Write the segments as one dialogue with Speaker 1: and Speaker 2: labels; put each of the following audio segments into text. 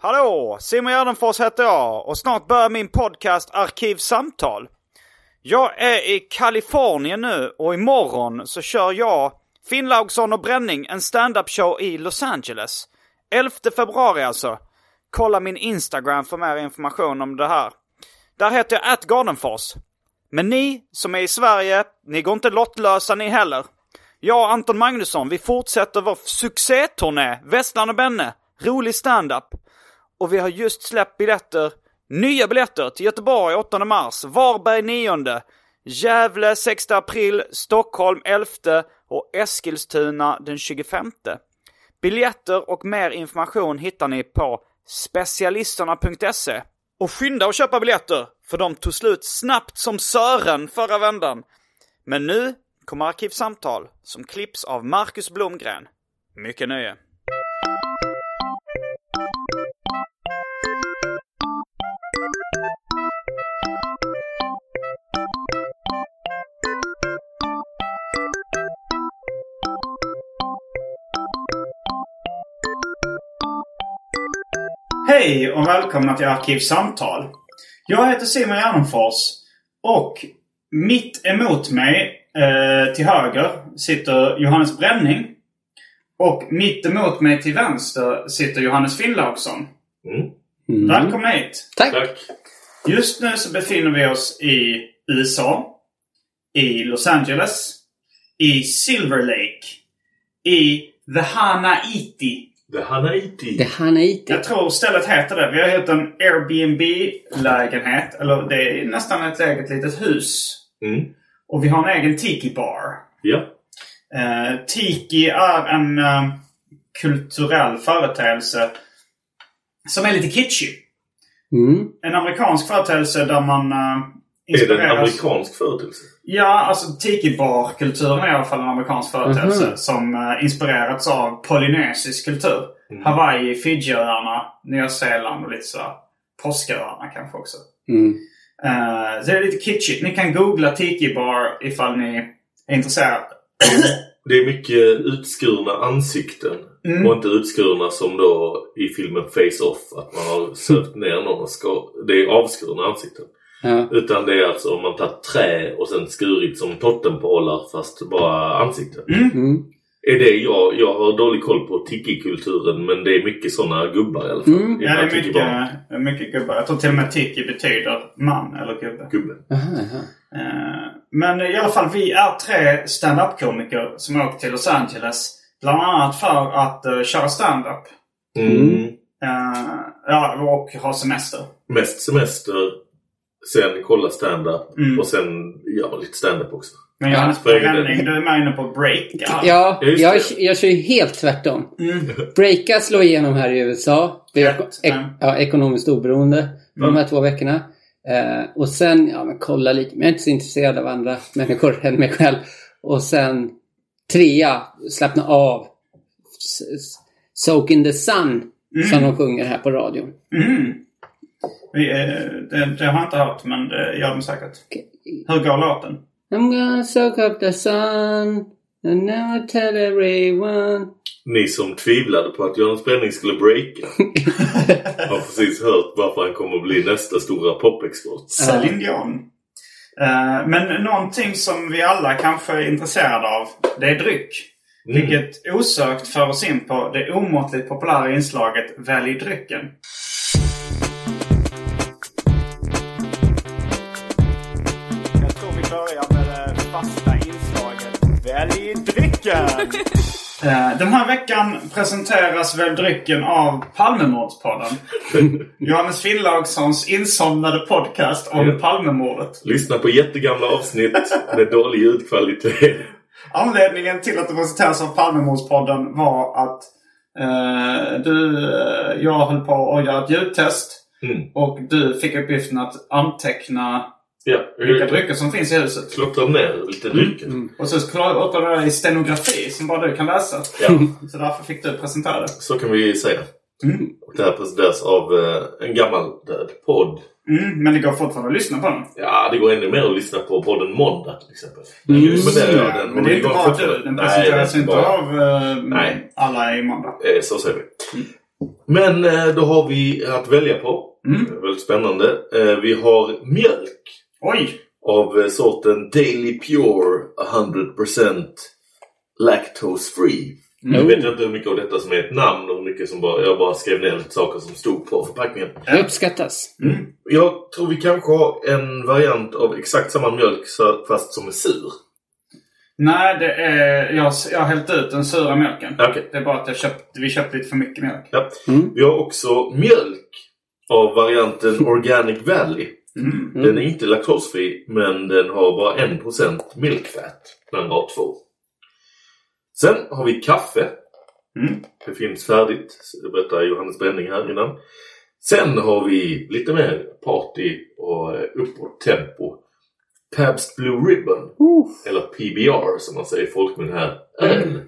Speaker 1: Hallå! Simon Gärdenfors heter jag och snart börjar min podcast Arkivsamtal. Jag är i Kalifornien nu och imorgon så kör jag, Finnlaugsson och Bränning en stand-up show i Los Angeles. 11 februari alltså. Kolla min Instagram för mer information om det här. Där heter jag atgardenfors. Men ni som är i Sverige, ni går inte lottlösa ni heller. Jag och Anton Magnusson, vi fortsätter vår succéturné, Västland och Benne. Rolig stand-up. Och vi har just släppt biljetter, nya biljetter till Göteborg 8 mars, Varberg 9, Gävle 6 april, Stockholm 11 och Eskilstuna den 25. Biljetter och mer information hittar ni på specialisterna.se. Och skynda att köpa biljetter, för de tog slut snabbt som Sören förra vändan. Men nu kommer Arkivsamtal, som klipps av Marcus Blomgren. Mycket nöje. Hej och välkomna till Arkivsamtal. Jag heter Simon Gärdenfors och mitt emot mig eh, till höger sitter Johannes Bränning. Och mitt emot mig till vänster sitter Johannes Finnlaugsson.
Speaker 2: Mm.
Speaker 1: Välkomna hit!
Speaker 2: Tack.
Speaker 3: Tack.
Speaker 1: Just nu så befinner vi oss i USA. I Los Angeles. I Silver Lake. I The Hanaiti.
Speaker 3: The Hanaiti.
Speaker 2: Det är Hanaiti.
Speaker 1: Jag tror stället heter det. Vi har hyrt en Airbnb-lägenhet. Eller det är nästan ett eget litet hus.
Speaker 3: Mm.
Speaker 1: Och vi har en egen tiki-bar.
Speaker 3: Ja.
Speaker 1: Eh, tiki är en eh, kulturell företeelse som är lite kitschig.
Speaker 2: Mm.
Speaker 1: En amerikansk företeelse där man uh,
Speaker 3: Är det
Speaker 1: inspireras...
Speaker 3: en amerikansk företeelse?
Speaker 1: Ja, alltså tiki-bar-kulturen är i alla fall en amerikansk företeelse
Speaker 2: Mhm.
Speaker 1: som uh, inspirerats av polynesisk kultur.
Speaker 3: Mm.
Speaker 1: Hawaii, Fidjiöarna, Nya Zeeland och lite sådär. Påsköarna kanske också.
Speaker 2: Mm.
Speaker 1: Uh, så det är lite kitschigt. Ni kan googla tiki-bar ifall ni är intresserade.
Speaker 3: Det är mycket utskurna ansikten.
Speaker 1: Mm.
Speaker 3: Och inte utskurna som då i filmen Face-Off. Att man har sövt ner någon och ska... Det är avskurna ansikten.
Speaker 2: Ja.
Speaker 3: Utan det är alltså om man tagit trä och sen skurit som totempålar fast bara ansikten.
Speaker 2: Mm.
Speaker 3: Är det jag? Jag har dålig koll på tiki-kulturen men det är mycket sådana gubbar i alla fall.
Speaker 2: Mm.
Speaker 3: I
Speaker 1: Ja, det är mycket, mycket gubbar. Jag tror till och med tiki betyder man eller gubbe.
Speaker 3: Gubbe.
Speaker 2: Aha, aha.
Speaker 1: Eh, Men i alla fall, vi är tre stand-up-komiker som har åkt till Los Angeles. Bland annat för att uh, köra stand-up.
Speaker 3: Mm.
Speaker 1: Eh, ja, och ha semester.
Speaker 3: Mest semester, sen kolla stand-up
Speaker 1: Mm.
Speaker 3: och sen göra lite stand-up också.
Speaker 1: Men Johannes
Speaker 3: egen
Speaker 1: Bränning, du är med inne på break.
Speaker 2: Ja,
Speaker 3: Ja, just
Speaker 2: jag,
Speaker 3: det.
Speaker 2: jag kör ju helt tvärtom.
Speaker 1: Mm.
Speaker 2: Breaka slår igenom här i USA. Det är ek, ja, ekonomiskt oberoende
Speaker 1: Mm.
Speaker 2: de här två veckorna. Eh, och sen, ja men kolla lite. Men jag är inte så intresserad av andra människor än mig själv. Och sen trea, slappna av. S- s- Soak in the sun. Som de sjunger här på radion.
Speaker 1: Mm. Vi, eh, det, det har jag inte hört, men det gör de säkert. Hur går låten?
Speaker 2: I'm gonna soak up the sun and never tell everyone.
Speaker 3: Ni som tvivlade på att Johannes Bränning skulle breaka har precis hört varför han kommer att bli nästa stora popexport.
Speaker 1: Celine Dion. Eh, men någonting som vi alla kanske är intresserade av, det är dryck. Vilket osökt för oss in på det omåttligt populära inslaget Välj drycken. Välj drycken! Eh, Den här veckan presenteras väl drycken av Palmemordspodden. Johannes Finnlaugssons insomnade podcast om
Speaker 3: Ja.
Speaker 1: Palmemordet.
Speaker 3: Lyssna på jättegamla avsnitt med dålig ljudkvalitet.
Speaker 1: Anledningen till att det presenteras av Palmemordspodden var att eh, du, eh, jag höll på att göra ett ljudtest.
Speaker 3: Mm.
Speaker 1: Och du fick uppgiften att anteckna
Speaker 3: Ja,
Speaker 1: vilka drycker som finns i huset.
Speaker 3: klottrar ner lite drycken.
Speaker 1: Och så klart det i stenografi som bara du kan läsa.
Speaker 3: Ja,
Speaker 1: Så därför fick du presentera det.
Speaker 3: så kan vi säga.
Speaker 1: Mm.
Speaker 3: Och det här presenteras av eh, en gammal död podd.
Speaker 1: Mm, men det går fortfarande att lyssna på den.
Speaker 3: Ja, det går ännu mer att lyssna på podden Måndag till exempel.
Speaker 2: Mm.
Speaker 3: Men det gör den.
Speaker 1: Men det är inte
Speaker 3: går
Speaker 1: bara du. Den presenteras inte
Speaker 3: bara-
Speaker 1: av eh,
Speaker 3: Nej.
Speaker 1: alla i måndag.
Speaker 3: Eh, Så säger vi. Men eh, då har vi att välja på.
Speaker 1: Mm.
Speaker 3: Väldigt spännande. Eh, Vi har mjölk
Speaker 1: Oj!
Speaker 3: av eh, sorten Daily Pure 100% Lactose Free. Jag vet inte hur mycket av detta som är ett namn och hur mycket som bara... Jag bara skrev ner saker som stod på förpackningen.
Speaker 2: Det uppskattas.
Speaker 3: Jag tror vi kanske har en variant av exakt samma mjölk fast som är sur.
Speaker 1: Nej, det är... Jag, jag har hällt ut den sura mjölken.
Speaker 3: Okej.
Speaker 1: Det är bara att jag köpt, vi köpte lite för mycket mjölk.
Speaker 3: Ja. Vi har också mjölk av varianten Organic Valley. Den är inte laktosfri men den har bara 1% milk fat. Den har 2. Sen har vi kaffe.
Speaker 1: Mm.
Speaker 3: Det finns färdigt. Det berättar Johannes Bränning här innan. Sen har vi lite mer party och uppåt tempo. Pabst Blue Ribbon. Eller PBR som man säger i folkmun här. Öl.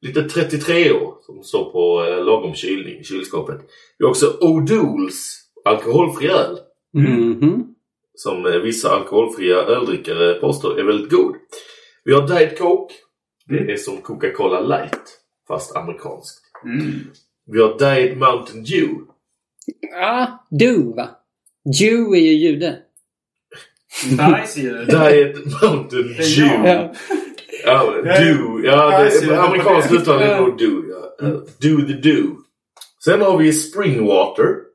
Speaker 3: Lite 33 år som står på eh, lagom kylning i kylskåpet. Vi har också O'Douls alkoholfri öl.
Speaker 2: Mhm.
Speaker 3: Som eh, vissa alkoholfria öldrickare påstår är väldigt god. Vi har Diet Coke. Det är som Coca-Cola light. Fast amerikanskt.
Speaker 1: Mm.
Speaker 3: Vi har Diet Mountain Dew.
Speaker 2: Ja, du va? Jew är ju jude.
Speaker 1: Bergsljud.
Speaker 3: Diet Mountain. Dew. Ja, do. Ja, det
Speaker 1: Bergsljud.
Speaker 3: är amerikanskt uttal är nog do. Ja. Do the do. Sen har vi Springwater.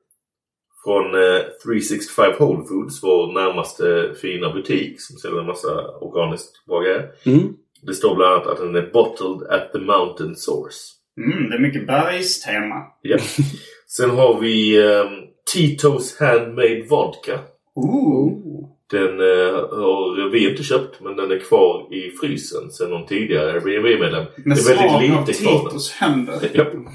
Speaker 3: Från eh, 365 Whole Foods, vår närmaste fina butik som säljer en massa organiskt bra grejer.
Speaker 2: Mm.
Speaker 3: Det står bland annat att den är bottled at the mountain source.
Speaker 1: Mm, det är mycket bergstema.
Speaker 3: Ja. Sen har vi um, Tito's Handmade Vodka.
Speaker 1: Ooh.
Speaker 3: Den eh, har vi inte köpt men den är kvar i frysen sedan någon tidigare Airbnb-medlem.
Speaker 1: Med
Speaker 3: Det är väldigt lite kvar.
Speaker 1: Titos händer.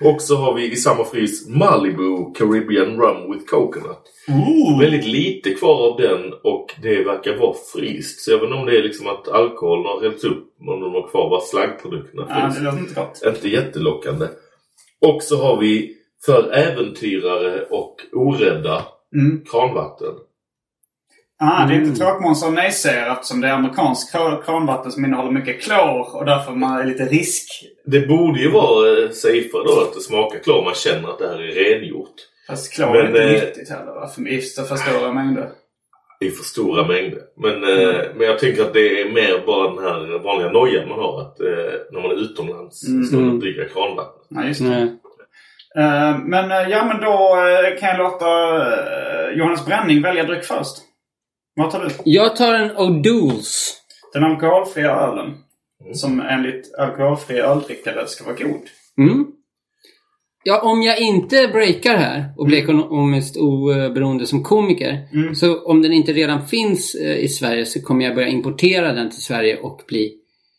Speaker 3: Och så har vi i samma frys Malibu Caribbean Rum with Coconut.
Speaker 1: Ooh.
Speaker 3: Väldigt lite kvar av den och det verkar vara fryst. Så jag vet inte om det är liksom att alkoholen har hällts upp om de har kvar bara slaggprodukterna
Speaker 1: Ja,
Speaker 3: frysta.
Speaker 1: det låter inte gott.
Speaker 3: Inte jättelockande. Och så har vi för äventyrare och orädda
Speaker 1: Mm.
Speaker 3: kranvatten.
Speaker 1: Ah, det är
Speaker 3: Mm.
Speaker 1: inte tråkmånsar och nejsägare eftersom det är amerikanskt kran- kranvatten som innehåller mycket klor och därför man är lite risk.
Speaker 3: Det borde ju vara eh, safeare då att det smakar klart man känner att det här är rengjort.
Speaker 1: Fast klor
Speaker 3: Men,
Speaker 1: är inte
Speaker 3: eh,
Speaker 1: nyttigt heller va? För i för för stora mängder.
Speaker 3: I för stora mängder. Men, eh, men jag tänker att det är mer bara den här vanliga nojan man har. Att eh, när man är utomlands
Speaker 1: Mm.
Speaker 3: ska man inte dricka kranvatten.
Speaker 1: Ja, just det. Eh, men eh, ja, men då eh, kan jag låta eh, Johannes Bränning välja dryck först. Vad tar du?
Speaker 2: Jag tar en O'Douls.
Speaker 1: Den alkoholfria ölen.
Speaker 3: Mm.
Speaker 1: Som enligt alkoholfria öldrickare ska vara god.
Speaker 2: Mm. Ja, om jag inte breakar här och blir ekonomiskt oberoende som komiker.
Speaker 1: Mm.
Speaker 2: Så om den inte redan finns eh, i Sverige så kommer jag börja importera den till Sverige och bli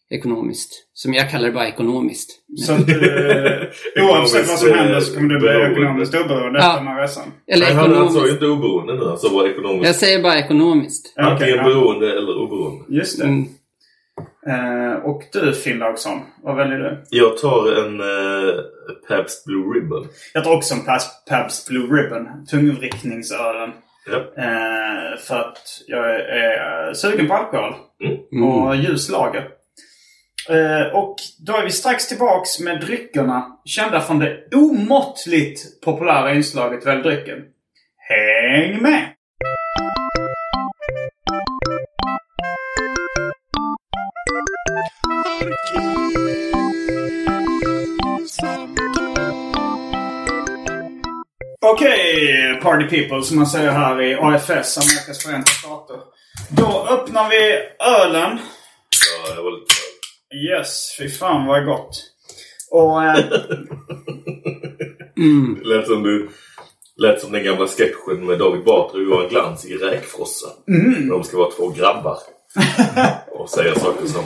Speaker 2: ekonomiskt. Som jag kallar det bara ekonomiskt.
Speaker 1: Så att, eh, oavsett vad som händer så kommer du bli ekonomiskt oberoende
Speaker 2: Ja.
Speaker 1: efter den här resan.
Speaker 2: Eller
Speaker 3: Nej, han, han sa ju
Speaker 2: ekonomiskt.
Speaker 3: inte oberoende nu. Han sa bara ekonomiskt.
Speaker 2: Jag säger bara ekonomiskt.
Speaker 1: Okej,
Speaker 3: Antingen
Speaker 1: ja.
Speaker 3: beroende eller oberoende.
Speaker 1: Just det.
Speaker 2: Mm.
Speaker 1: Eh, och du Finnlaugsson, vad väljer du?
Speaker 3: Jag tar en eh, Pabst Blue Ribbon.
Speaker 1: Jag tar också en Pabst, Pabst Blue Ribbon. Tungvrickningsölen.
Speaker 3: Ja.
Speaker 1: Eh, för att jag är, är sugen på alkohol.
Speaker 3: Mm.
Speaker 1: Och ljus lager. Eh, Eh, och då är vi strax tillbaks med dryckerna kända från det omåttligt populära inslaget Välj drycken. Häng med! Okej, party people som man säger här i AFS, Amerikas Förenta Stater. Då öppnar vi ölen.
Speaker 3: Ja, jag var lite...
Speaker 1: Yes, fy fan vad gott. Och... Eh,
Speaker 3: Det lät som du... Lät som den gamla sketchen med David Batra och Johan Glans i Räkfrossa. De ska vara två grabbar. och säga saker som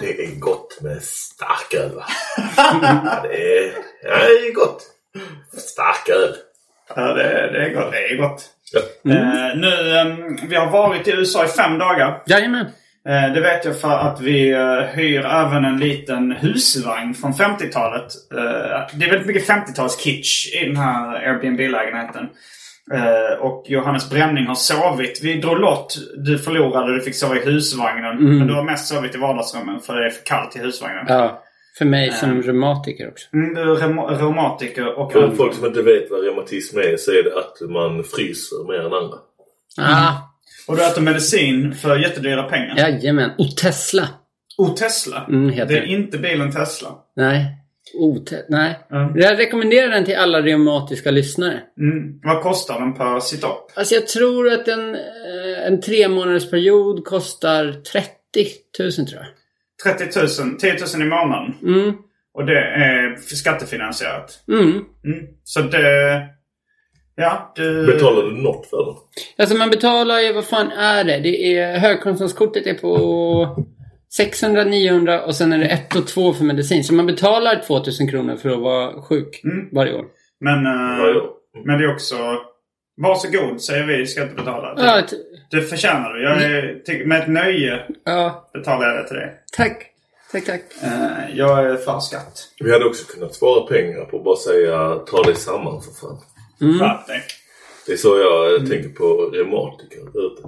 Speaker 3: Det är gott med starköl va? ja, det är, ja, det är gott. Starköl.
Speaker 1: ja, det, det är gott. Det är gott.
Speaker 3: Ja.
Speaker 1: Eh, nu, eh, vi har varit i USA i fem dagar.
Speaker 2: Jajamän.
Speaker 1: Eh, Det vet jag för att vi eh, hyr även en liten husvagn från 50-talet. Eh, Det är väldigt mycket 50-talskitsch i den här Airbnb-lägenheten. Och Johannes Bränning har sovit. Vi drog lott. Du förlorade, du fick sova i husvagnen. Men du har mest sovit i vardagsrummen för det är för kallt i husvagnen.
Speaker 2: Ja. För mig som reumatiker också.
Speaker 1: Mm, reumatiker och...
Speaker 3: För folk som inte vet vad reumatism är så är det att man fryser mer än andra.
Speaker 2: Ah,
Speaker 1: Och du äter medicin för jättedyra pengar.
Speaker 2: jajamän. Och Tesla.
Speaker 1: Och Tesla.
Speaker 2: Mm, heter
Speaker 1: det är
Speaker 2: det.
Speaker 1: inte bilen Tesla.
Speaker 2: Nej. Ote- nej.
Speaker 1: Mm.
Speaker 2: Jag rekommenderar den till alla reumatiska lyssnare.
Speaker 1: Mm. Vad kostar den per sit-up?
Speaker 2: Alltså jag tror att en, eh, en tre månaders period kostar 30 000 tror jag.
Speaker 1: 30 000, 10 000 i månaden.
Speaker 2: Mm.
Speaker 1: Och det är skattefinansierat.
Speaker 2: Mm.
Speaker 1: Mm. Så det... Ja, du...
Speaker 3: Betalar du något för den?
Speaker 2: Alltså man betalar ju, vad fan är det? Det är högkostnadskortet är på 600, 900 och sen är det 1 och 2 för medicin. Så man betalar 2000 kronor för att vara sjuk
Speaker 1: Mm.
Speaker 2: varje år.
Speaker 1: Men, eh,
Speaker 3: Ja, ja.
Speaker 1: men det är också... Varsågod, säger vi skattebetalare.
Speaker 2: Ja, t-
Speaker 1: Det förtjänar du. Jag är, ty- med ett nöje
Speaker 2: ja
Speaker 1: betalar jag det till dig.
Speaker 2: tack. Tack, tack.
Speaker 1: Eh, jag är för skatt.
Speaker 3: Vi hade också kunnat spara pengar på att bara säga ta dig samman för fan.
Speaker 2: Mm.
Speaker 1: Skärp dig.
Speaker 3: Det är så jag tänker på reumatiker ute.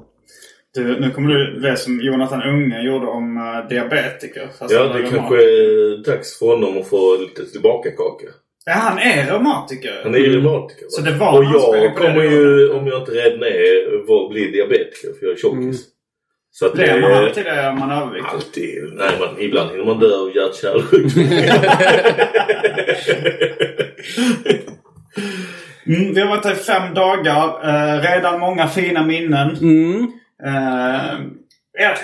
Speaker 1: Du, nu kommer du det som Jonathan Unge gjorde om uh, diabetiker.
Speaker 3: Ja, det
Speaker 1: reumat.
Speaker 3: kanske är dags för honom att få lite tillbakakaka.
Speaker 1: Ja, han är reumatiker.
Speaker 3: Han är ju reumatiker. va?
Speaker 1: Så det var
Speaker 3: Och jag
Speaker 1: det
Speaker 3: kommer ju, om jag inte redan är, bli diabetiker för jag är tjockis. Så att
Speaker 1: Blir man
Speaker 3: det-
Speaker 1: alltid det om man är överviktig?
Speaker 3: Alltid. Nej, man, ibland hinner man dö av hjärt-kärlsjukdomar.
Speaker 1: Mm, vi har varit här i fem dagar. Eh, redan många fina minnen.
Speaker 2: Mm.
Speaker 1: Eh,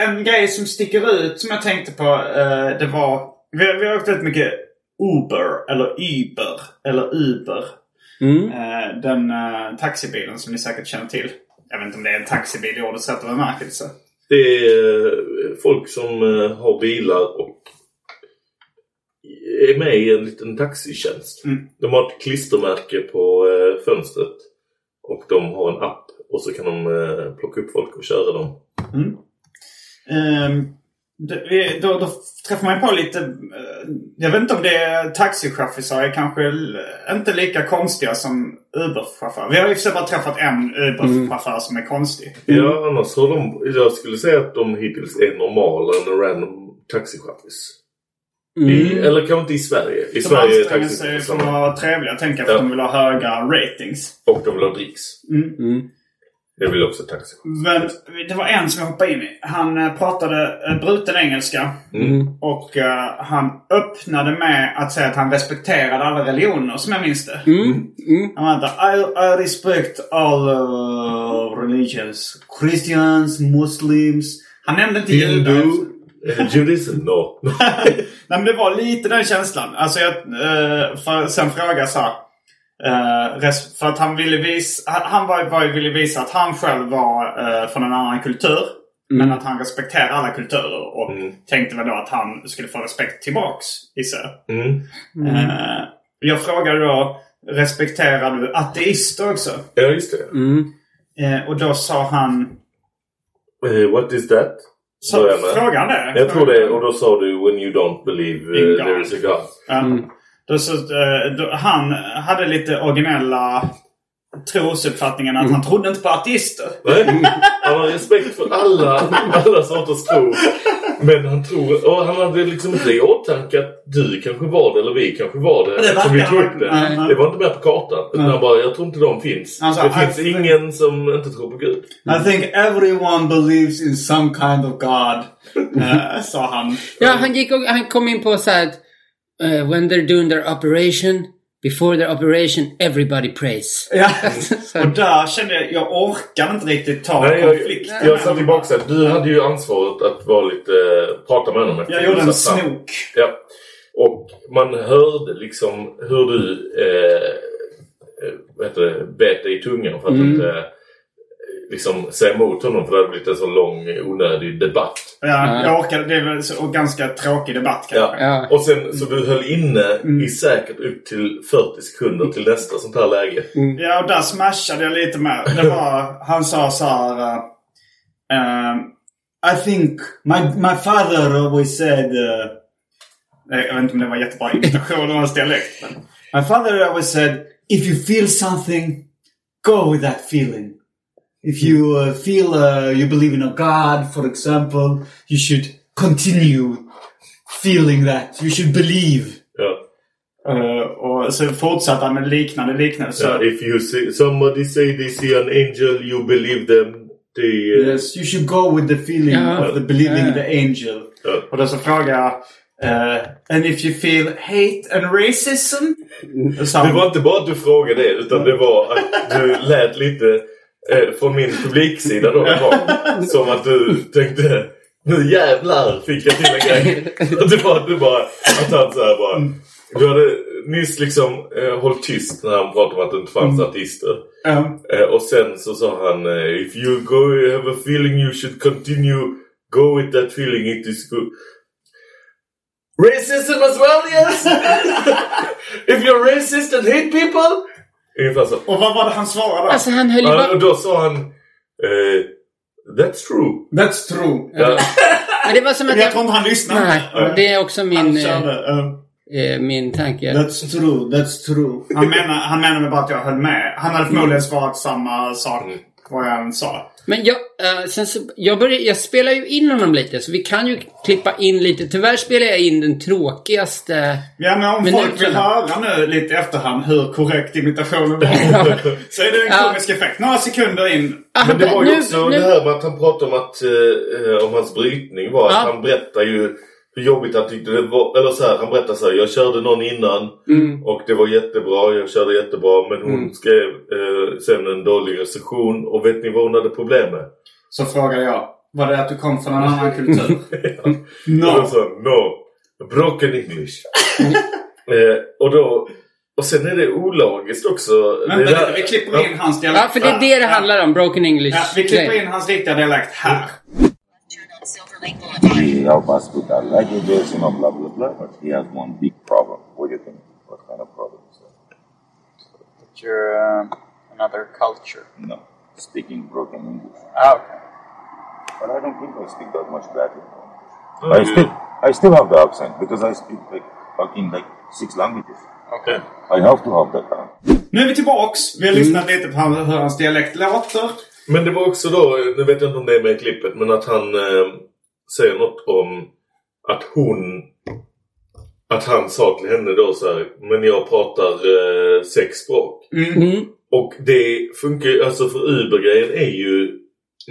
Speaker 1: en- grej som sticker ut som jag tänkte på. eh, det var... Vi, har- vi har åkt väldigt mycket Uber. Eller Uber. Eller Uber.
Speaker 2: Mm.
Speaker 1: Eh, den eh, taxibilen som ni säkert känner till. Jag vet inte om det är en taxibil i ordets rätta bemärkelse.
Speaker 3: Det är eh, folk som har bilar och är med i en liten taxitjänst.
Speaker 1: Mm.
Speaker 3: De har ett klistermärke på eh, fönstret. Och de har en app. Och så kan de eh, plocka upp folk och köra dem.
Speaker 1: Det- vi- då, då träffar man på lite... eh, jag vet inte om det är taxichaufförer är kanske inte lika konstiga som Uber-chaufförer. Vi har sig bara träffat en Uber-chaufför som är konstig.
Speaker 3: Ja, annars har de... Jag skulle säga att de hittills är normalare än en random taxichaffis. I, eller kanske inte i Sverige. I
Speaker 1: De
Speaker 3: Sverige är
Speaker 1: sig för att vara trevliga, tänker jag, för
Speaker 3: Ja.
Speaker 1: de vill ha höga ratings.
Speaker 3: Och de vill ha dricks.
Speaker 2: Mm.
Speaker 3: Det vill också taxichaffis.
Speaker 1: Men det var en som jag hoppade in i. Han eh, pratade eh, bruten engelska.
Speaker 2: Mm.
Speaker 1: Och eh, han öppnade med att säga att han respekterade alla religioner, som jag minns det.
Speaker 2: Mm. Mm.
Speaker 1: Han vänta. I, I respect all uh, religions. Christians, Muslims. Han nämnde inte judar.
Speaker 3: Eh, Judaism? No.
Speaker 1: Nej men det var lite den känslan. Alltså jag, eh, för, sen fråga så här. Eh, för att han ville visa, han, var, var, ville visa att han själv var eh, från en annan kultur. Men att han respekterar alla kulturer och
Speaker 3: Mm.
Speaker 1: tänkte väl då att han skulle få respekt tillbaks, gissar jag.
Speaker 3: Mm.
Speaker 1: Eh, jag frågade då, respekterar du ateister också?
Speaker 3: Ja, just det.
Speaker 2: Mm.
Speaker 1: Och då sa han...
Speaker 3: Eh, what is that?
Speaker 1: Så, frågade han det?
Speaker 3: Jag tror det. Och då sa du when you don't believe
Speaker 1: In
Speaker 3: uh, there is a God.
Speaker 1: Ja. Då, så, eh, då, han hade lite originella trosuppfattningen att han trodde inte på ateister.
Speaker 3: Nej, han har respekt för alla, alla sorters tro. Men han tror, och han hade liksom inte i åtanke att du kanske var det eller vi kanske var det.
Speaker 1: Det
Speaker 3: vi tog
Speaker 1: han-
Speaker 3: upp det.
Speaker 1: nej, nej.
Speaker 3: Det var inte med på kartan. Utan han bara, jag tror inte de finns.
Speaker 1: Sa,
Speaker 3: det finns
Speaker 1: "I think-
Speaker 3: ingen som inte tror på Gud.
Speaker 1: I think everyone believes in some kind of God. eh, sa han.
Speaker 2: Ja, han, gick och, han kom in på så här att eh, when they're doing their operation, before their operation, everybody prays.
Speaker 1: Ja. Och där kände jag, jag orkade inte riktigt ta
Speaker 3: Nej, jag,
Speaker 1: konflikt.
Speaker 3: jag satt tillbaka så här, Du hade ju ansvaret att vara lite, prata med honom. efter
Speaker 1: Jag gjorde en snok.
Speaker 3: Ja. Och man hörde liksom hur du eh, eh, bet dig i tungan för att
Speaker 2: Mm.
Speaker 3: inte eh, liksom säga emot honom för det hade blivit en så lång onödig debatt.
Speaker 1: Ja, jag orkade. Det så, och ganska tråkig debatt kanske.
Speaker 2: Ja.
Speaker 3: Och sen så du höll inne
Speaker 1: Mm.
Speaker 3: i säkert upp till 40 sekunder till nästa sånt här läge.
Speaker 1: Ja, och där smashade jag lite med. Det var, han sa så här... Uh, I think my, my father always said... Uh, jag vet inte om det var jättebra imitation av hans dialekt. Men my father always said If you feel something, go with that feeling. If you uh, feel uh, you believe in a God, for example, you should continue feeling that. You should believe.
Speaker 3: Ja.
Speaker 1: Uh, och så fortsatte han med liknande liknelse.
Speaker 3: Ja, if you see, somebody say they see an angel, you believe them. They, uh,
Speaker 1: Yes, you should go with the feeling
Speaker 2: Ja.
Speaker 1: of the believing
Speaker 2: Ja.
Speaker 1: the angel.
Speaker 3: Ja.
Speaker 1: Och då så frågar jag eh, And if you feel hate and racism?
Speaker 3: Det var inte bara att du frågade det utan det var att du lät lite eh, från min publiksida då var, som att du tänkte nu jävlar fick jag till en grej. Att det var, det bara, att han så här bara Du hade nyss liksom eh, hållit tyst när han pratade om att det inte fanns artister.
Speaker 1: Ja.
Speaker 3: Eh, och sen så sa han eh, If you go have a feeling you should continue Go with that feeling it is good. Racism as well yes! If you're racist and hate people! Ungefär så.
Speaker 1: Och vad var det han svarade?
Speaker 2: Alltså han höll ju bara...
Speaker 3: och då sa han eh, That's true.
Speaker 1: That's true.
Speaker 3: Ja.
Speaker 2: Men det var som att
Speaker 1: Jag tror inte han lyssnade.
Speaker 2: Nej, det är också min, eh,
Speaker 1: eh,
Speaker 2: eh, min tanke.
Speaker 1: That's true, that's true. Han menar, han menade bara att jag höll med. Han hade förmodligen svarat samma sak vad jag än sa.
Speaker 2: Men jag, eh, sen så, jag, börjar, jag spelar ju in honom lite, så vi kan ju klippa in lite. Tyvärr spelar jag in den tråkigaste...
Speaker 1: Ja, men om
Speaker 2: Men
Speaker 1: folk vill höra nu lite i efterhand hur korrekt imitationen var. så är det en
Speaker 2: Ja.
Speaker 1: komisk effekt. Några sekunder in.
Speaker 2: Ah,
Speaker 3: Men det var ju
Speaker 2: nu-
Speaker 3: också
Speaker 2: nu-
Speaker 3: det här med att han pratade om att eh, om hans brytning var att
Speaker 2: Ja.
Speaker 3: han berättar ju hur jobbigt han tyckte det var. Eller så här, han berättar så här, jag körde någon innan
Speaker 2: Mm.
Speaker 3: och det var jättebra, jag körde jättebra men hon skrev eh, sen en dålig recension och vet ni vad hon hade problem med?
Speaker 1: Så frågade jag. Var det att du kom från en annan kultur?
Speaker 3: Och
Speaker 1: no.
Speaker 3: sa no, broken English. eh, och då och sen är det olagiskt också.
Speaker 1: Vänta
Speaker 3: det
Speaker 1: lite, vi klipper in hans dialekt.
Speaker 2: Ja, för det är det det handlar om. Broken English.
Speaker 1: Ja, vi klipper in hans riktiga dialekt här.
Speaker 4: He help us with our languages, you know, blah blah blah. But he has one big problem. What do you think? What kind of problem is that?
Speaker 5: You're uh, another culture.
Speaker 4: No, speaking broken English.
Speaker 5: Ah, okay.
Speaker 4: But I don't think I speak that much badly.
Speaker 3: Oh,
Speaker 4: I still, I still have the accent because I speak like fucking like six languages.
Speaker 5: Okay.
Speaker 4: I have to have that. Uh,
Speaker 1: Nu är vi tillbaks. Vi har lyssnat lite på hans dialekt låter.
Speaker 3: Men det var också då, nu vet jag inte om det är med i klippet, men att han eh, säger något om att hon... Att han sa till henne då så här, men jag pratar eh, sex språk.
Speaker 2: Mm.
Speaker 3: Och det funkar ju, alltså för Uber-grejen är ju,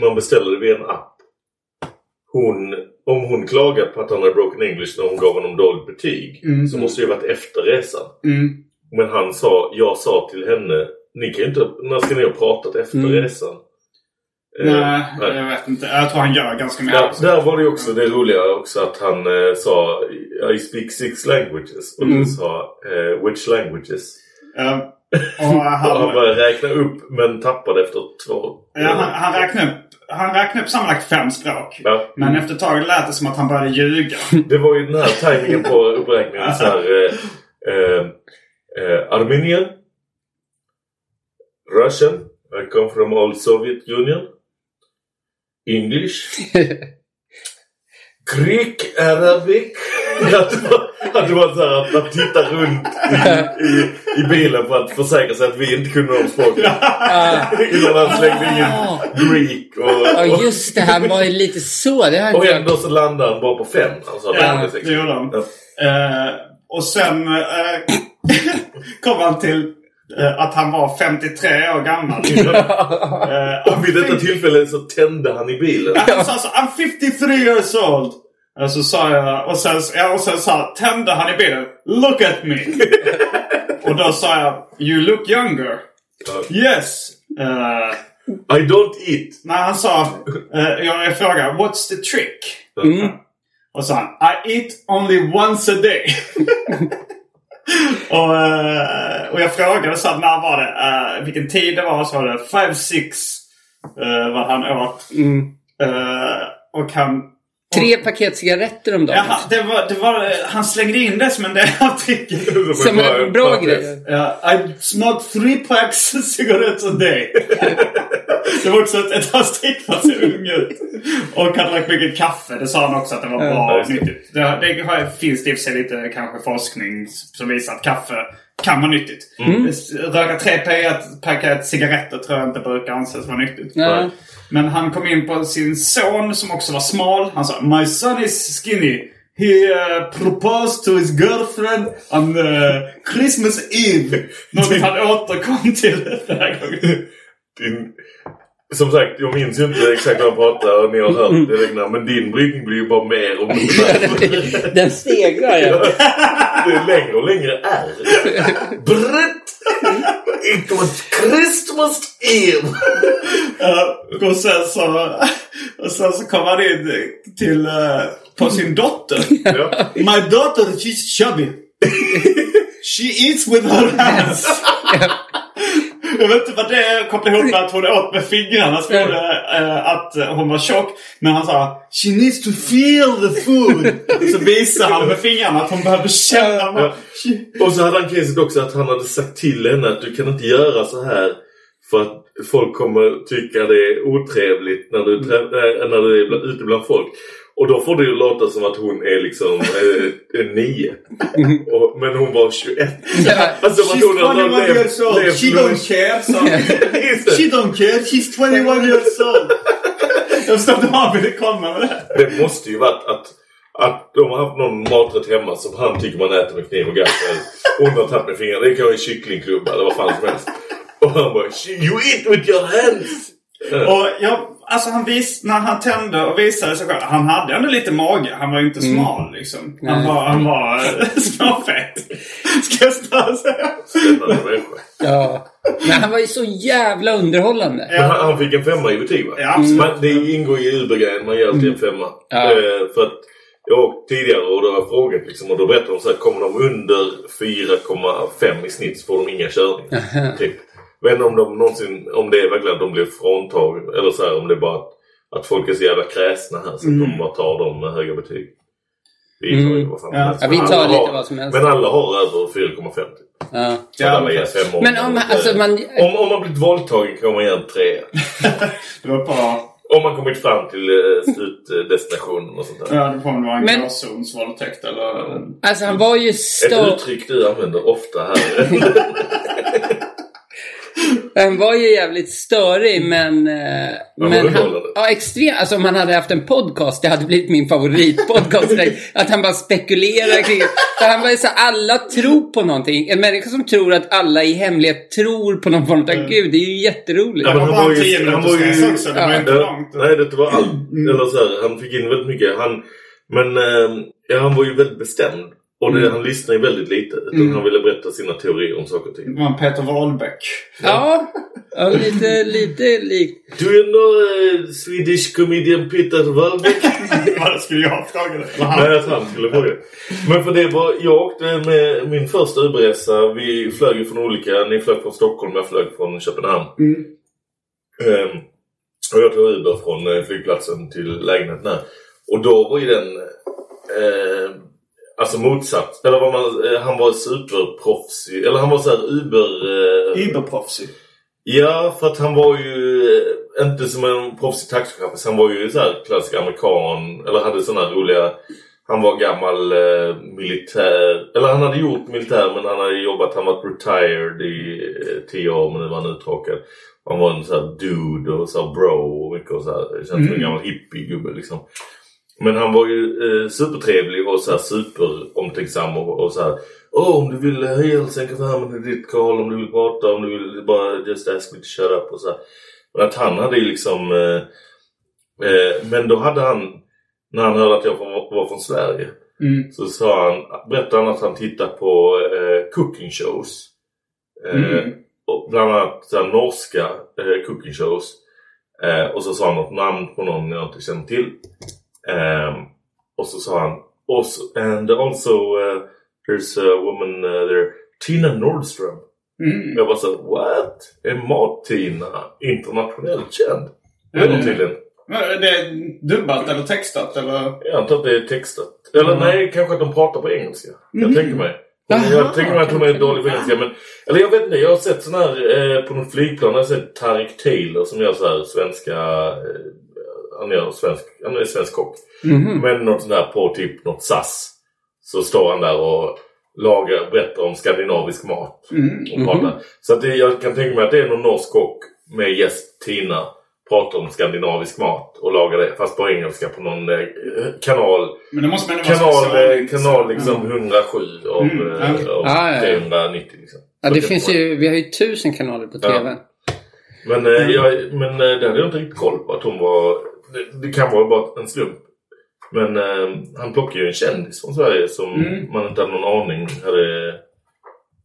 Speaker 3: man beställer det via en app. Hon, om hon klagar på att han hade broken English när hon gav honom dåligt betyg,
Speaker 1: Mm.
Speaker 3: så måste det ju varit efter resan.
Speaker 1: Mm.
Speaker 3: Men han sa, jag sa till henne, ni kan ju inte, när ska ni ha pratat efter
Speaker 2: Mm.
Speaker 3: resan? Eh,
Speaker 1: Nej,
Speaker 3: nej.
Speaker 1: jag vet inte. Jag tror han gör ganska mycket.
Speaker 3: Ja, där var det också det roliga också att han eh, sa I speak six languages. Och
Speaker 2: Mm.
Speaker 3: du sa eh, which languages?
Speaker 1: Ja. Och
Speaker 3: Och han
Speaker 1: han,
Speaker 3: började räkna upp men tappade efter två.
Speaker 1: ja, han, han räknade upp han räknade upp sammanlagt fem språk.
Speaker 3: Ja.
Speaker 1: Men efter ett tag lät det som att han började ljuga.
Speaker 3: Det var ju den här tajmingen på uppräkningen. så här, eh, eh, eh, Armenian. Russian. I come from old Soviet Union. English. Greek, Arabic. Att det var, att det var så här att man tittar runt i, i, i bilen för att försäkra sig att vi inte kunde de språken. Innan han slängde in Greek och,
Speaker 2: Ja,
Speaker 3: och,
Speaker 2: just det. Han var ju lite så. Det
Speaker 3: och ändå så landade han bara på fem. Alltså,
Speaker 1: Ja, det gjorde han.
Speaker 3: Ja.
Speaker 1: Eh, och sen eh, kom han till att han var 53 år gammal. Eh,
Speaker 3: Och vid detta tillfälle så tände han i bilen.
Speaker 1: Ja, Han sa så I'm 53 years old. Och så sa jag, och sen, ja, och sen sa, tände han i bilen. Look at me. och då sa jag, you look younger. Yes. Eh,
Speaker 3: I don't eat.
Speaker 1: när han sa, uh, jag, frågade, what's the trick? Och sa han, I eat only once a day. och, eh, och jag frågade så när var det? eh, vilken tid det var? Så var det 5-6 uh, vad han åt. Eh, och han...
Speaker 2: Tre paket cigaretter om dagen.
Speaker 1: Jaha, det var, det var, han slängde in det som en del av tricket.
Speaker 2: Som en bra grej.
Speaker 1: Ja, I smoke three packs cigarettes a day. det var också ett, ett hans trick för att se ung ut. Och han drack mycket kaffe. Det sa han också att det var bra
Speaker 3: Ja,
Speaker 1: och nyttigt. Det, det har, finns det i och för sig lite kanske forskning som visar att kaffe kan vara nyttigt.
Speaker 2: Mm.
Speaker 1: Röka tre paket, paket cigaretter tror jag inte brukar anses vara nyttigt.
Speaker 2: Ja.
Speaker 1: Men han kom in på sin son som också var smal. Han sa My son is skinny. He uh, proposed to his girlfriend on uh, Christmas Eve. Något han återkom till den här gången.
Speaker 3: Din, som sagt, jag minns ju inte exakt vad han pratade och ni har hört det regnar, men din brytning blir ju bara mer och mer.
Speaker 2: Den stegrar ja.
Speaker 3: Det är längre och längre R. Brett! It was Christmas Eve!
Speaker 1: Ja, och, sen så, och sen så kom han in till, uh, på sin dotter.
Speaker 3: Ja.
Speaker 1: My daughter, she's chubby. She eats with her hands. Jag vet inte vad det är kopplat ihop med att hon åt med fingrarna som gjorde eh, att eh, hon var tjock. Men han sa She needs to feel the food. Så visade han med fingrarna att hon behövde känna.
Speaker 3: Ja. Och så hade han caset också att han hade sagt till henne att du kan inte göra så här för att folk kommer tycka det är otrevligt när du, äh, när du är ute bland folk. Och då får det ju låta som att hon är liksom eh, nio. Och, men hon var 21. Alltså att hon
Speaker 1: She's 21
Speaker 3: levt-
Speaker 1: years old.
Speaker 3: levt
Speaker 1: She don't care. She don't care. She's 21 years old. Jag förstår inte var han ville komma med det.
Speaker 3: Det måste ju varit att, att de har haft någon maträtt hemma som han tycker man äter med kniv och gaffel. Hon har tagit med fingrarna. Det kan vara en kycklingklubba eller vad fan som helst. Och han bara You eat with your hands!
Speaker 1: Och jag, alltså han vis, när han tände och visade sig själv. Han hade ändå lite mage. Han var ju inte smal liksom. Han
Speaker 2: Nej.
Speaker 1: var, han var eh, småfet. Ska jag snarare säga.
Speaker 2: Ja. Men han var ju så jävla underhållande.
Speaker 3: Men han, han fick en femma i betyg va?
Speaker 1: Ja, absolut.
Speaker 3: Men det ingår i Uber-grejen. Man ger alltid en femma.
Speaker 2: Ja.
Speaker 3: Eh, för att jag har åkt tidigare och då har jag frågat liksom, och då berättade de så här, kommer de under 4,5 i snitt så får de inga körningar. typ. Jag vet inte om de någonsin, om det är verkligen att de blir fråntagna eller så här, om det är bara att, att folk är så jävla kräsna här så att de bara tar dem med höga betyg. Vi tar ju
Speaker 2: Mm.
Speaker 3: vad fan
Speaker 1: Ja.
Speaker 2: Ja, vi
Speaker 3: Men
Speaker 2: tar
Speaker 3: alla
Speaker 2: lite
Speaker 3: har-
Speaker 2: vad som helst.
Speaker 3: Men alla har över 4,5 typ.
Speaker 2: Ja.
Speaker 3: Så alla ger fem
Speaker 2: Men om, alltså man...
Speaker 3: om, om man blivit våldtagen kan man ge en trea.
Speaker 1: Det var bra.
Speaker 3: Om man kommit fram till eh, slutdestinationen och sånt där.
Speaker 1: Ja, det får väl vara en
Speaker 2: Men-
Speaker 1: gråzonsvåldtäkt eller...
Speaker 2: Alltså han var ju
Speaker 3: Ett
Speaker 2: stör...
Speaker 3: uttryck du använder ofta här.
Speaker 2: Han var ju jävligt störig men... eh, men han, ja, extremt. Alltså om han hade haft en podcast, det hade blivit min favoritpodcast. Att han bara spekulerar kring... För han var ju så alla tror på någonting. En människa som tror att alla i hemlighet tror på någon form av gud, det är ju jätteroligt.
Speaker 3: Ja, men han
Speaker 1: var en 10
Speaker 3: han var
Speaker 1: minuters
Speaker 3: ju-
Speaker 1: resa också. Det var inte långt.
Speaker 3: nej, det var allt. Eller så här, han fick in väldigt mycket. Han, men eh, ja, han var ju väldigt bestämd. Och det, han lyssnade ju väldigt lite. Utan han ville berätta sina teorier om saker och ting.
Speaker 1: Det var en Peter Wahlbeck.
Speaker 2: Ja, ja lite, lite likt.
Speaker 3: Do you know uh, Swedish comedian Peter Wahlbeck?
Speaker 1: Vad skulle jag fråga dig?
Speaker 3: Nej, att han skulle fråga. Men för det var, jag åkte med min första Uberresa. Vi flög ju från olika, ni flög från Stockholm, jag flög från Köpenhamn. Ehm, och jag tog Uber från eh, flygplatsen till lägenheten här. Och då var ju den eh, alltså motsatt. Eller var man, eh, han var superproffsig. Eller han var såhär Uber... Eh,
Speaker 1: Überproffsig.
Speaker 3: Ja, för att han var ju eh, inte som en proffsig taxichaufför. Han var ju så här klassisk amerikan. Eller hade här roliga... han var gammal eh, militär. Eller han hade gjort militär men han hade jobbat. Han var retired i eh, tio år men nu var han uttråkad. Han var en sån här dude och så bro och mycket och så här. Det känns som en gammal hippiegubbe liksom. Men han var ju eh, supertrevlig och så här superomtänksam och, och så här. Åh, om du vill höja eller sänka värmen i ditt Karl, om du vill prata, om du vill bara just ask me to shut up och så här. Men att han hade ju liksom... Eh, eh, men då hade han, när han hörde att jag var, var från Sverige,
Speaker 2: Mm.
Speaker 3: så sa han, berättade han att han tittar på eh, cooking shows. Eh,
Speaker 2: Mm.
Speaker 3: och bland annat så här, norska eh, cooking shows. Eh, och så sa han något namn på någon jag inte känner till. Ehm, och så sa han also, and also uh, there's a woman uh, there, Tina Nordström.
Speaker 2: Mm.
Speaker 3: Jag bara så what? Är Mat-Tina internationellt känd? Det är
Speaker 2: Mm.
Speaker 3: nog tydligen.
Speaker 1: Men är det dubbat eller textat eller?
Speaker 3: Jag antar att det är textat. Eller nej, kanske att de pratar på engelska. Jag tänker mig.
Speaker 2: Jaha,
Speaker 3: jag tänker mig att hon är dålig på engelska. Men, eller jag vet inte, jag har sett sån här eh, på något flygplan. Jag har sett Tarik Taylor som gör så här svenska... Eh, han, gör svensk, han är svensk kock.
Speaker 2: Mhm.
Speaker 3: Men något sånt där på typ något SAS. Så står han där och lagar, berättar om skandinavisk mat. Och pratar. Så att det, jag kan tänka mig att det är någon norsk kock med gäst Tina. Pratar om skandinavisk mat och lagar det. Fast på engelska på någon eh, kanal.
Speaker 1: Men det måste man
Speaker 3: Kanal,
Speaker 1: special-
Speaker 3: eh, kanal liksom 107 av,
Speaker 1: Mm,
Speaker 3: eh,
Speaker 1: okej.
Speaker 3: av
Speaker 2: Ah, ja.
Speaker 3: 390 liksom.
Speaker 2: Ja, det finns ju, vi har ju tusen kanaler på
Speaker 3: Ja.
Speaker 2: TV.
Speaker 3: Men, eh, jag, men eh, det hade jag inte riktigt koll på att hon var... Det, det kan vara bara en slump. Men eh, han plockade ju en kändis från Sverige som
Speaker 1: Mm.
Speaker 3: man inte hade någon aning hade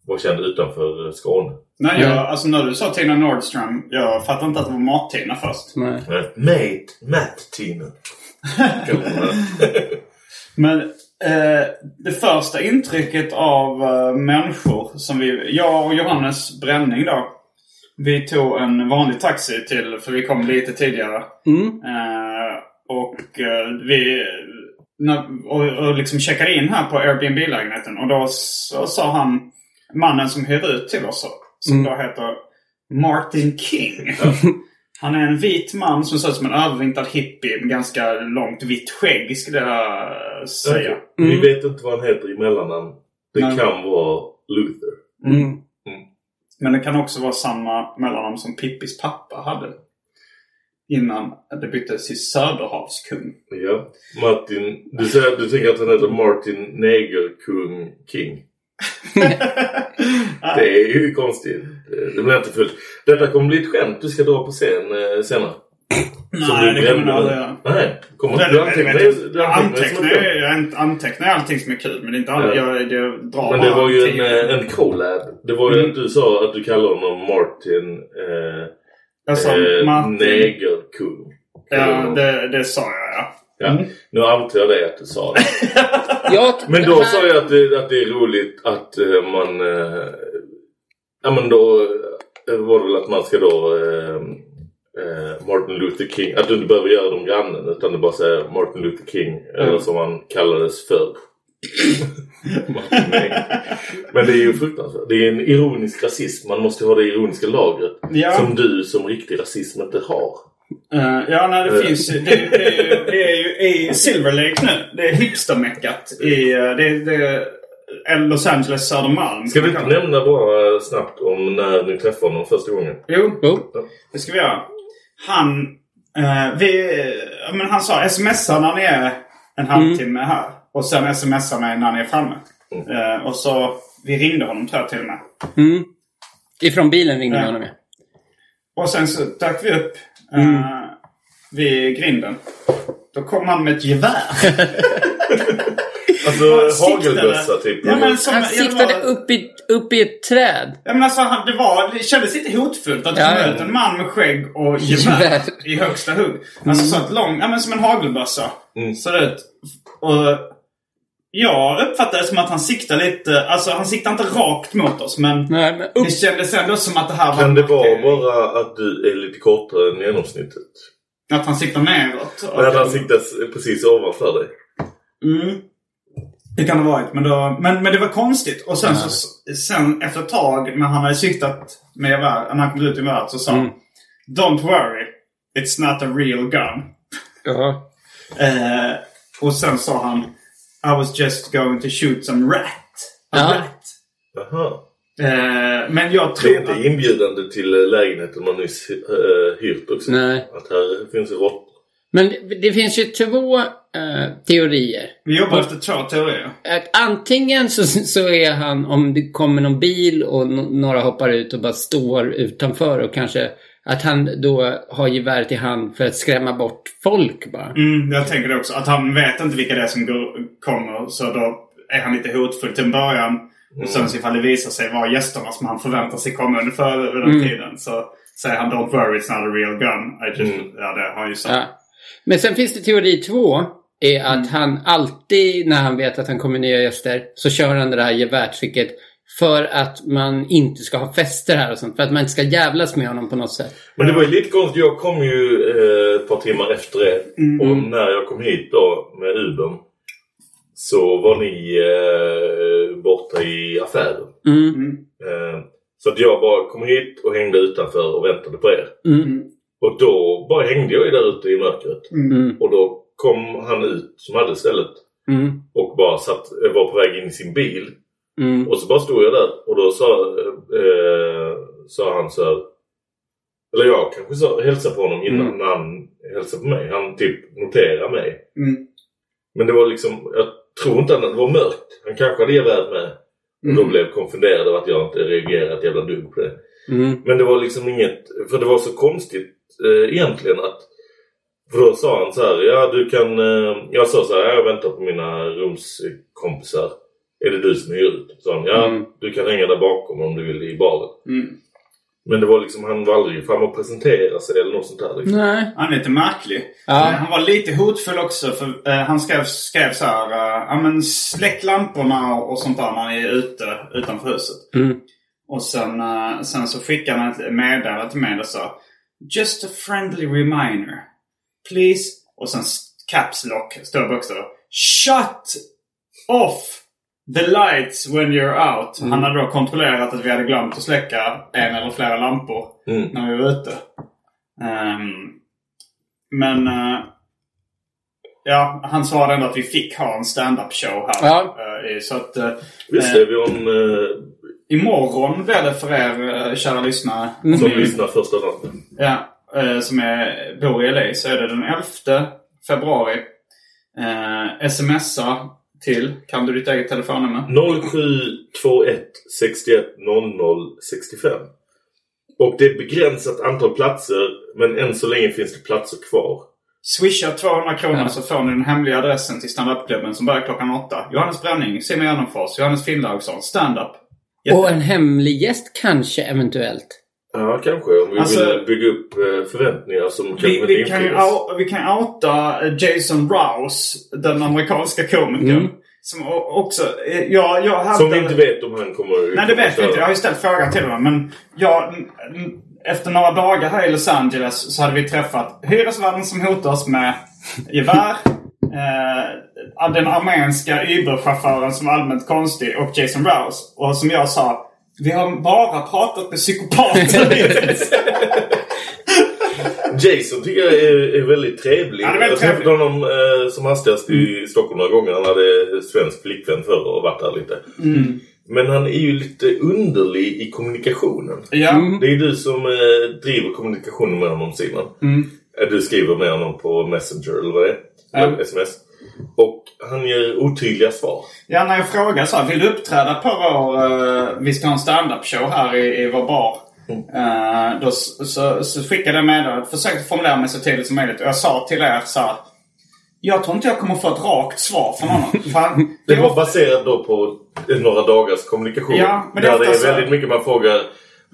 Speaker 3: var känd utanför Skåne.
Speaker 1: Nej, jag,
Speaker 2: Mm.
Speaker 1: alltså när du sa Tina Nordström, jag fattade inte att det var Mat-Tina först.
Speaker 2: Nej.
Speaker 3: Mate, Matt Tina.
Speaker 1: Men eh, det första intrycket av eh, människor som vi, jag och Johannes Bränning då. Vi tog en vanlig taxi till, för vi kom lite tidigare.
Speaker 2: Mm.
Speaker 1: Eh, och eh, vi när, och, och liksom checkade in här på Airbnb-lägenheten. Och då så, sa han, mannen som hyr ut till oss, som då heter Martin King. Han är en vit man som ser ut som en övervintrad hippie med ganska långt vitt skägg skulle jag säga.
Speaker 3: Vi vet inte vad han heter i mellannamn. Det kan vara Luther.
Speaker 2: Mm.
Speaker 1: Men det kan också vara samma mellannamn som Pippis pappa hade. Innan det byttes till Söderhavskung.
Speaker 3: Ja. Martin, du, säger, du tycker att han heter Martin Negerkung King. Det är ju konstigt. Det- blir inte fullt. Detta kommer bli ett skämt du ska dra på scen eh, senare. Som
Speaker 1: Nej,
Speaker 3: du
Speaker 1: det kommer
Speaker 3: brände.
Speaker 1: jag aldrig göra.
Speaker 3: Nej, kommer
Speaker 1: Det-
Speaker 3: inte du antecknar
Speaker 1: antecknar, jag ant- antecknar allting som är kul men det är inte alla,
Speaker 3: Ja.
Speaker 1: jag, jag drar
Speaker 3: Men det var ju en, eh, en collab. Det var ju
Speaker 1: Mm.
Speaker 3: att du sa att du kallade honom Martin eh,
Speaker 1: Jag sa
Speaker 3: eh,
Speaker 1: Martin.
Speaker 3: Negerkung.
Speaker 1: Ja, det, det sa jag ja.
Speaker 3: Ja, nu antar jag det att du sa det.
Speaker 2: Ja,
Speaker 3: Men då sa jag att det, att det är roligt att eh, man... Eh, ja men då var det väl att man ska då... Eh, Martin Luther King. Att du inte behöver göra dem grannen utan du bara säger Martin Luther King. Eller som han kallades förr. Men det är ju fruktansvärt. Det är en ironisk rasism. Man måste ha det ironiska lagret.
Speaker 1: Ja.
Speaker 3: Som du som riktig rasism inte har.
Speaker 1: Eh, ja, nej, det
Speaker 3: Eh.
Speaker 1: finns ju- det, det, är ju- det är ju i Silver Lake nu. Det är hipstermeckat i eh, det, det, Los Angeles Södermalm.
Speaker 3: Ska vi inte nämna bara snabbt om när ni träffade honom första gången?
Speaker 1: Jo,
Speaker 2: Jo.
Speaker 1: det ska vi göra. Han, eh, vi, ja, men han sa smsa när ni är en halvtimme här. Och sen smsa mig när ni är framme. Eh, och så, vi ringde honom tror jag till och med.
Speaker 2: Mm. Ifrån bilen ringde
Speaker 1: Ja.
Speaker 2: vi honom med.
Speaker 1: Och sen så dök vi upp eh, vid grinden. Då kom han med ett gevär.
Speaker 3: Alltså hagelbössa typ.
Speaker 1: Ja, men som,
Speaker 2: Han siktade
Speaker 1: var-
Speaker 2: upp i, upp i ett träd.
Speaker 1: Ja, men alltså, han, det, var, det kändes lite hotfullt att det
Speaker 2: Ja,
Speaker 1: kom
Speaker 2: ja.
Speaker 1: ut en man med skägg och gevär i högsta hugg. Alltså så ett lång, ja men som en hagelbössa.
Speaker 3: Mm.
Speaker 1: Såg det ut. Och jag uppfattade det som att han siktade lite, alltså han siktade inte rakt mot oss men
Speaker 2: Nej, men upp.
Speaker 1: det kändes ändå som att det här var
Speaker 3: Kan det vara bara att du är lite kortare än genomsnittet?
Speaker 1: Att han siktar neråt. Och-
Speaker 3: Men att han siktas precis ovanför dig?
Speaker 1: Mm. Det kan det ha varit. Men, då, men, men det var konstigt. Och sen, så, sen efter ett tag när han hade siktat med gevär, när han kom ut i geväret så sa han Don't worry. It's not a real gun.
Speaker 2: Ja.
Speaker 1: Eh, och sen sa han I was just going to shoot some rat. A
Speaker 2: Ja.
Speaker 1: rat.
Speaker 3: Jaha.
Speaker 1: Eh, men jag
Speaker 3: Det
Speaker 1: tror...
Speaker 3: är inte inbjudande till eh, lägenheten man nyss uh, hyrt också.
Speaker 2: Nej.
Speaker 3: Att här finns råttor.
Speaker 2: Men det, det finns ju två eh, teorier.
Speaker 1: Vi jobbar efter två teorier.
Speaker 2: Att antingen så, så är han, om det kommer någon bil och några hoppar ut och bara står utanför och kanske att han då har geväret i hand för att skrämma bort folk bara.
Speaker 1: Mm, jag tänker det också. Att han vet inte vilka det är som går, kommer. Så då är han lite hotfull till en början. Och sen så ifall det visar sig vara gästerna som han förväntar sig komma ungefär vid den
Speaker 2: Mm.
Speaker 1: tiden. Så säger han Don't worry it's not a real gun. I just, Ja, det har han ju sagt.
Speaker 2: Ja. Men sen finns det teori två. Är att han alltid när han vet att han kommer nya gäster så kör han det här gevärtricket för att man inte ska ha fester här och sånt. För att man inte ska jävlas med honom på något sätt.
Speaker 3: Men det var ju lite konstigt. Jag kom ju eh, ett par timmar efter er. Och när jag kom hit då med Ubern så var ni eh, borta i affären.
Speaker 2: Mm.
Speaker 3: Eh, så att jag bara kom hit och hängde utanför och väntade på er.
Speaker 2: Mm.
Speaker 3: Och då bara hängde jag ju där ute i mörkret.
Speaker 2: Mm.
Speaker 3: Och då kom han ut som hade stället
Speaker 2: Mm.
Speaker 3: och bara satt, var på väg in i sin bil.
Speaker 2: Mm.
Speaker 3: Och så bara stod jag där och då sa, eh, sa han så här, Eller jag kanske sa, hälsade på honom innan
Speaker 2: Mm.
Speaker 3: han hälsade på mig. Han typ noterade mig.
Speaker 1: Mm.
Speaker 3: Men det var liksom, jag tror inte att det var mörkt. Han kanske hade geväret med. Och då
Speaker 2: Mm.
Speaker 3: blev konfunderad över att jag inte reagerade ett jävla dugg på det.
Speaker 2: Mm.
Speaker 3: Men det var liksom inget, för det var så konstigt eh, egentligen att för då sa han så här, ja du kan, eh, jag sa så här, jag väntar på mina rumskompisar. Är det du som hyr ut? Så han, ja
Speaker 2: Mm.
Speaker 3: du kan hänga där bakom om du vill i baren.
Speaker 1: Mm.
Speaker 3: Men det var liksom, han var aldrig fram och presentera sig eller något sånt där. Liksom.
Speaker 2: Nej.
Speaker 1: Han är lite märklig.
Speaker 2: Ja.
Speaker 1: Eh, Han var lite hotfull också för eh, han skrev, skrev så här. eh, Ja men släck lamporna och, och sånt där när ni är ute utanför huset.
Speaker 2: Mm.
Speaker 1: Och sen, eh, sen så skickade han ett meddelande till mig och sa Just a friendly reminder. Please. Och sen caps lock, stora bokstäver. Shut off the lights when you're out. Han hade då kontrollerat att vi hade glömt att släcka en eller flera lampor
Speaker 3: Mm.
Speaker 1: när vi var ute. Ehm, men eh, ja, han svarade ändå att vi fick ha en stand-up show här.
Speaker 2: Ja.
Speaker 1: Eh, så att eh,
Speaker 3: Visst är vi om, eh,
Speaker 1: imorgon blir det för er kära lyssnare.
Speaker 3: som
Speaker 1: Ni-
Speaker 3: lyssnar första dagen.
Speaker 1: Ja, som är, bor i LA så är det den 11 februari. Eh, smsa till, kan du ditt eget telefonnummer?
Speaker 3: 0721 61 00 65. Och det är begränsat antal platser men än så länge finns det platser kvar.
Speaker 1: Swisha 200 kronor
Speaker 2: Ja.
Speaker 1: så får ni den hemliga adressen till standupklubben som börjar klockan åtta. Johannes Bränning, Simon Gärdenfors, Johannes Finnlaugsson, standup. Jätte-
Speaker 2: Och en hemlig gäst kanske eventuellt.
Speaker 3: Ja, kanske. Om vi
Speaker 1: Alltså-
Speaker 3: vill bygga upp eh, förväntningar som kanske
Speaker 1: Vi, vi, kan vi kan outa eh, Jason Rouse, den amerikanska komikern.
Speaker 2: Mm.
Speaker 1: Som också, eh, jag, hade...
Speaker 3: Som vi inte vet om han kommer
Speaker 1: Nej, det vet vi inte. Jag har ju ställt frågan till honom. Men jag, efter några dagar här i Los Angeles så hade vi träffat hyresvärden som hotade oss med gevär. Eh, den armenska Uber-chauffören som var allmänt konstig och Jason Rouse. Och som jag sa, vi har bara pratat med psykopater.
Speaker 3: Jason tycker jag är, är väldigt trevlig.
Speaker 1: Han är väldigt
Speaker 3: jag träffade
Speaker 1: trevlig.
Speaker 3: honom eh, som hastigast i Stockholm några gånger. Han hade svensk flickvän förr och varit där lite.
Speaker 1: Mm.
Speaker 3: Men han är ju lite underlig i kommunikationen.
Speaker 1: ja.
Speaker 3: Det är ju du som eh, driver kommunikationen med honom Simon.
Speaker 1: Mm.
Speaker 3: Eh, Du skriver med honom på Messenger eller vad det är.
Speaker 1: Ja.
Speaker 3: Eller sms. Och han ger otydliga svar.
Speaker 1: ja, när jag frågar så här, vill du uppträda på vår... eh, vi ska ha en stand-up show här i, i vår bar. Eh, då, s- så, så skickade jag meddelandet. Försökte formulera mig så tydligt som möjligt. Och jag sa till er så här. Jag tror inte jag kommer få ett rakt svar från honom. För han,
Speaker 3: Det var baserat då på några dagars kommunikation.
Speaker 1: Ja, men det är
Speaker 3: där det är väldigt mycket man frågar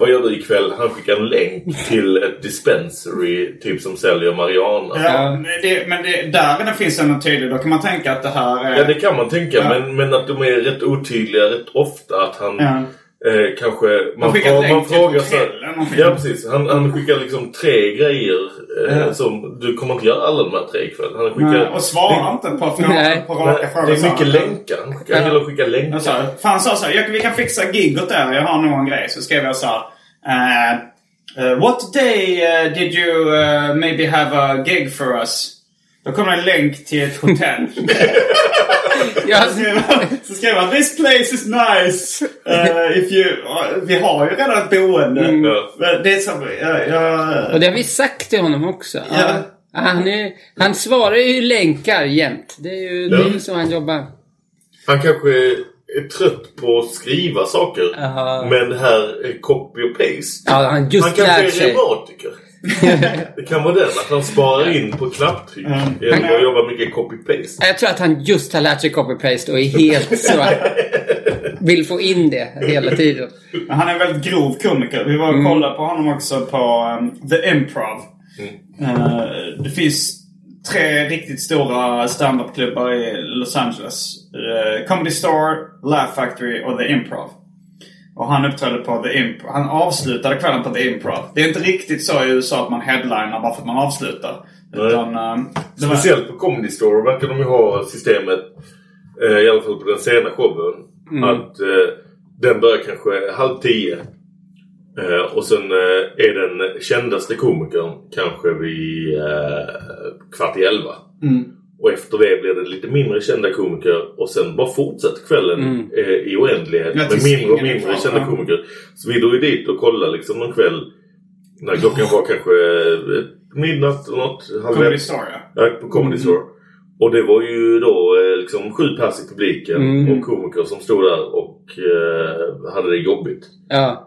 Speaker 3: vad gör du ikväll? Han skickar en länk till ett dispensary typ som säljer marijuana. Ja.
Speaker 1: Ja, men det, men det, där det finns en tydlig. Då kan man tänka att det här är...
Speaker 3: det kan man tänka
Speaker 1: Ja.
Speaker 3: men, men att de är rätt otydliga rätt ofta. Att han
Speaker 1: Ja.
Speaker 3: eh, kanske... Man,
Speaker 1: skickar ett länk
Speaker 3: man
Speaker 1: till
Speaker 3: frågar
Speaker 1: någonting.
Speaker 3: Ja precis. Han, han skickar liksom tre grejer. Eh,
Speaker 1: Ja.
Speaker 3: som, du kommer inte göra alla de här tre ikväll. Han skickar...
Speaker 1: Nej, och svarar inte på, frågor,
Speaker 2: Nej.
Speaker 1: på raka
Speaker 3: Nej,
Speaker 1: frågor.
Speaker 3: det är mycket länkar. Han skickar,
Speaker 1: Ja.
Speaker 3: skicka länkar.
Speaker 1: Han sa så här, "Jag- vi kan fixa gig åt er. Jag har nog en grej. Så skrev jag så här. Eh, eh, what day eh, did you maybe have a gig for us? Då kommer en länk till ett hotell.
Speaker 2: Ja,
Speaker 1: Så skrev han- This place is nice. Uh, if you, vi har ju redan ett boende.
Speaker 3: Ja.
Speaker 1: Men det är som... jag-
Speaker 2: och det har vi sagt till honom också.
Speaker 1: Ja.
Speaker 2: Han, är, han svarar ju länkar jämt. Det är ju det är ju så han jobbar.
Speaker 3: Han kanske är trött på att skriva saker.
Speaker 2: Ja.
Speaker 3: Men det här är copy och paste.
Speaker 2: Ja, han just
Speaker 3: han kanske är reumatiker. det kan vara den, att han sparar in på knapptryck. Genom att jobba mycket copy-paste.
Speaker 2: Jag tror att han just har lärt sig copy-paste och är helt så... vill få in det hela tiden.
Speaker 1: Men Han är en väldigt grov komiker. Vi var och kollade på honom också på um, The Improv. Eh, det finns tre riktigt stora standupklubbar i Los Angeles. Eh, Comedy Store, Laugh Factory och The Improv. Och han uppträdde på The Improv. Han avslutade kvällen på The Improv. Det är inte riktigt så i USA att man headlinar bara för att man avslutar. Utan, eh, det var-
Speaker 3: Speciellt på Comedy Store verkar de ju ha systemet, eh, i alla fall på den sena showen, att eh, den börjar kanske halv tio. Eh, och sen eh, är den kändaste komikern kanske vid eh, kvart i elva. Och efter det blir det lite mindre kända komiker och sen bara fortsätter kvällen eh, i oändlighet
Speaker 1: Ja,
Speaker 3: med mindre och mindre kända
Speaker 1: Ja.
Speaker 3: komiker. Så vi drog dit och kollade liksom någon kväll när klockan var kanske midnatt eller något.
Speaker 1: Comedy. Store ja.
Speaker 3: Ja, på Comedy Store. Och det var ju då liksom sju pers i publiken
Speaker 2: Mm.
Speaker 3: och komiker som stod där och eh, hade det jobbigt.
Speaker 2: Ja.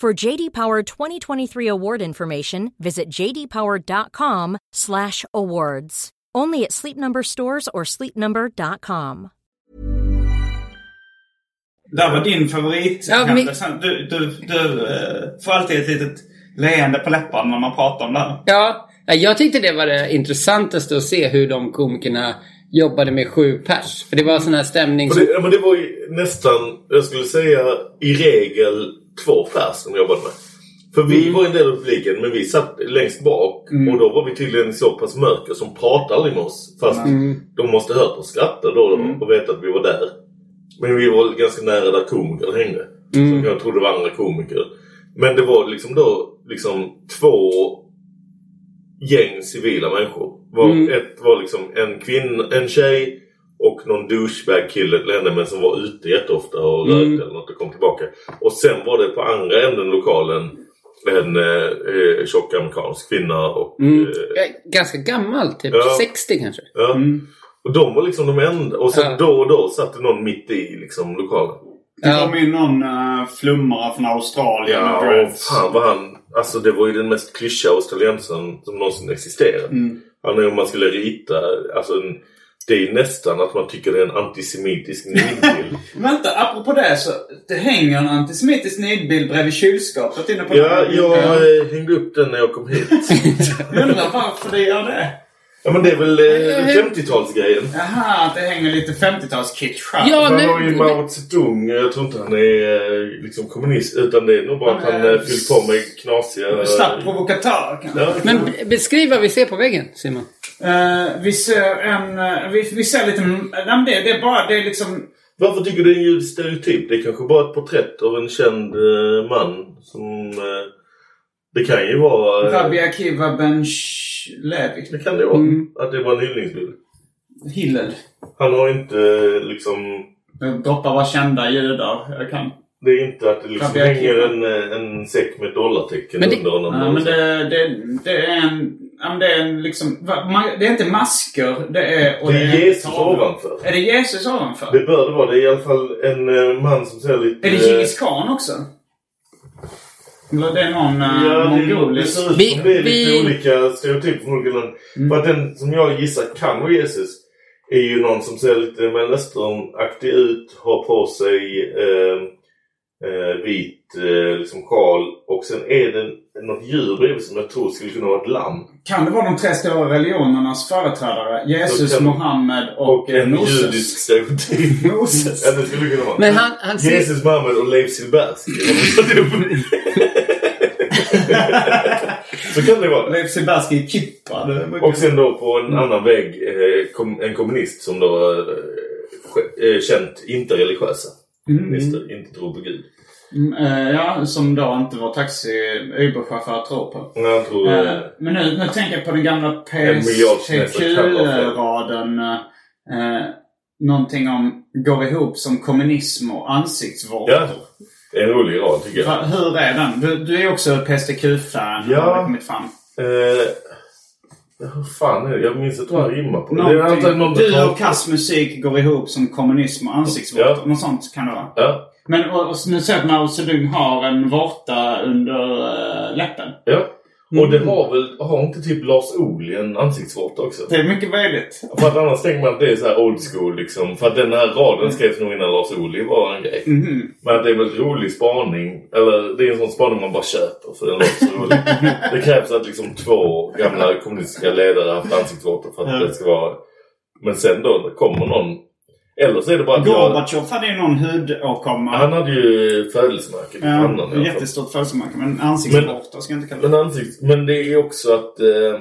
Speaker 6: For JD Power 2023 award information, visit jdpower.com/awards. Only at Sleep Number stores or sleepnumber.com.
Speaker 1: Där var din favorit.
Speaker 2: Ja, men-
Speaker 1: Du, du, du eh, får alltid ett litet leende på läpparna när man pratar om det här.
Speaker 2: Ja, ja, jag tyckte det var det intressantaste att se hur de komikerna jobbade med sju pers. För det var sån här stämning som...
Speaker 3: det, ja, men det var ju nästan, jag skulle säga i regel två pers som jobbade med. För vi
Speaker 2: Mm.
Speaker 3: var en del av publiken men vi satt längst bak och då var vi tydligen så pass mörka som pratade aldrig med oss. Fast
Speaker 2: Mm.
Speaker 3: de måste hört oss skratta då och veta att vi var där. Men vi var ganska nära där komiker hängde.
Speaker 2: Mm.
Speaker 3: Som jag trodde var andra komiker. Men det var liksom då liksom två gäng civila människor. Var,
Speaker 2: Mm.
Speaker 3: Ett var liksom en kvinna, en tjej och någon douchebag kille henne men som var ute jätteofta och
Speaker 2: Mm.
Speaker 3: rökte eller något och kom tillbaka. Och sen var det på andra änden lokalen en eh, eh, tjock amerikansk kvinna och...
Speaker 2: Mm.
Speaker 3: Eh,
Speaker 2: Ja, Ganska gammal, typ
Speaker 3: Ja.
Speaker 2: 60 kanske.
Speaker 3: ja. Och de var liksom de enda. Och sen
Speaker 2: Ja.
Speaker 3: då och då satt det någon mitt i liksom lokalen.
Speaker 1: Det kom ju någon uh, flummare från Australien med
Speaker 3: Ja, och fan vad han... Alltså det var ju den mest klyschiga australiensaren som någonsin existerat. Han är om man skulle rita... Alltså en, det är nästan att man tycker det är en antisemitisk nidbild.
Speaker 1: Vänta, apropå det så. Det hänger en antisemitisk nidbild bredvid kylskåpet inne på
Speaker 3: ja, jag eh, hängde upp den när jag kom hit.
Speaker 1: Jag undrar varför det gör det.
Speaker 3: Ja men det är väl eh, 50-talsgrejen.
Speaker 1: Jaha, att det hänger lite 50-tals-kitsch här.
Speaker 2: Ja,
Speaker 3: Han
Speaker 2: nu-
Speaker 3: har ju Mao Zedong. Jag tror inte han är eh, liksom kommunist. Utan det är nog bara att han eh, fyllt på med knasiga...
Speaker 1: Snabbt provokatör kanske.
Speaker 3: Ja,
Speaker 2: Men beskriv vad vi ser på väggen, Simon.
Speaker 1: Eh, vi ser en... eh, vi, vi ser lite... Nej, men det, det är bara... Det är liksom...
Speaker 3: Varför tycker du det är en judisk stereotyp? Det är kanske bara ett porträtt av en känd eh, man som... Det kan ju vara...
Speaker 1: Rabbi Akiva Ben Levi.
Speaker 3: det kan det vara.
Speaker 2: Mm.
Speaker 3: Att det var en hyllningsbild.
Speaker 1: Hillel.
Speaker 3: Han har inte liksom...
Speaker 1: Droppar bara kända judar jag kan.
Speaker 3: Det är inte att det liksom
Speaker 1: Rabbi
Speaker 3: hänger en, eh, en säck med dollartecken
Speaker 2: Men det-
Speaker 3: under honom.
Speaker 1: Ja, men det, det, det är en... Det är en liksom... Det är inte masker. Det är... och
Speaker 3: Det är
Speaker 1: inte
Speaker 3: Jesus
Speaker 1: tavlor.
Speaker 3: ovanför.
Speaker 1: Är det Jesus ovanför?
Speaker 3: Det bör det vara. Det är i alla fall en eh, man som ser lite...
Speaker 1: Är det Djingis khan också? Eller det är någon
Speaker 3: Ja, det, det
Speaker 1: mongolisk...
Speaker 3: ser ut
Speaker 2: Vi-
Speaker 3: som det är lite
Speaker 2: vi-
Speaker 3: olika stereotyper från olika länder. För att den som jag gissar kan vara Jesus är ju någon som ser lite Mellanösternaktig ut, har på sig eh, eh, vit eh, liksom sjal och sen är det något djur bredvid som jag tror skulle kunna vara ett lamm.
Speaker 1: Kan det vara de tre stora religionernas företrädare? Jesus,
Speaker 3: kan-
Speaker 1: Mohammed och,
Speaker 3: Och en
Speaker 1: Moses?
Speaker 3: judisk stereotyp.
Speaker 1: Moses.
Speaker 3: ja, det skulle kunna vara.
Speaker 2: Men han, han ser...
Speaker 3: Jesus, Mohammed och Leif Silbersky. Så kan det vara.
Speaker 1: Leif Silbersky i kippa.
Speaker 3: Och sen då på en annan vägg eh, kom, en kommunist som då eh, eh, känt inte religiösa. Kommunister, inte tror på Gud.
Speaker 1: Mm, eh, ja, som då inte var taxi Uber-chaufför tror på.
Speaker 3: Jag tror...
Speaker 1: Eh,
Speaker 3: Eh,
Speaker 1: men nu, nu tänker jag på den gamla. PSTQ-raden. Eh, någonting om går ihop som kommunism och ansiktsvårtor.
Speaker 3: ja, det är en rolig rad tycker jag.
Speaker 1: Va- Hur är den? Du, du är också PSTQ-fan
Speaker 3: Ja.
Speaker 1: har kommit fram.
Speaker 3: Eh, hur fan är det? Jag minns inte vad jag rimmar på. Det är
Speaker 1: Någonting,
Speaker 3: någon
Speaker 1: du och kassmusik går ihop som kommunism och ansiktsvårtor.
Speaker 3: Ja.
Speaker 1: Något sånt kan det vara.
Speaker 3: Ja,
Speaker 1: Men och, och nu ser jag att Mao Zedong har en vårta under uh, läppen.
Speaker 3: ja. Och det har väl, har inte typ Lars Ohly en ansiktsvårta också?
Speaker 1: Det är mycket möjligt.
Speaker 3: För att annars tänker man att det är så här old school liksom. För att den här raden skrevs nog innan Lars Ohly var en grej.
Speaker 1: Mhm.
Speaker 3: Men att det är väl rolig spaning. Eller det är en sån spaning man bara köper för den låter så rolig. det krävs att liksom två gamla kommunistiska ledare har haft ansiktsvårtor för att
Speaker 1: Ja.
Speaker 3: det ska vara... Men sen då kommer någon... Eller så är det bara att jag...
Speaker 1: Gorbatjov hade ju någon hudåkomma.
Speaker 3: Han hade ju födelsemärke på pannan
Speaker 1: Ja, jättestort födelsemärke. Men ansiktsvårtor ska jag inte kalla det.
Speaker 3: Men, ansikts... Men det är också att... Eh,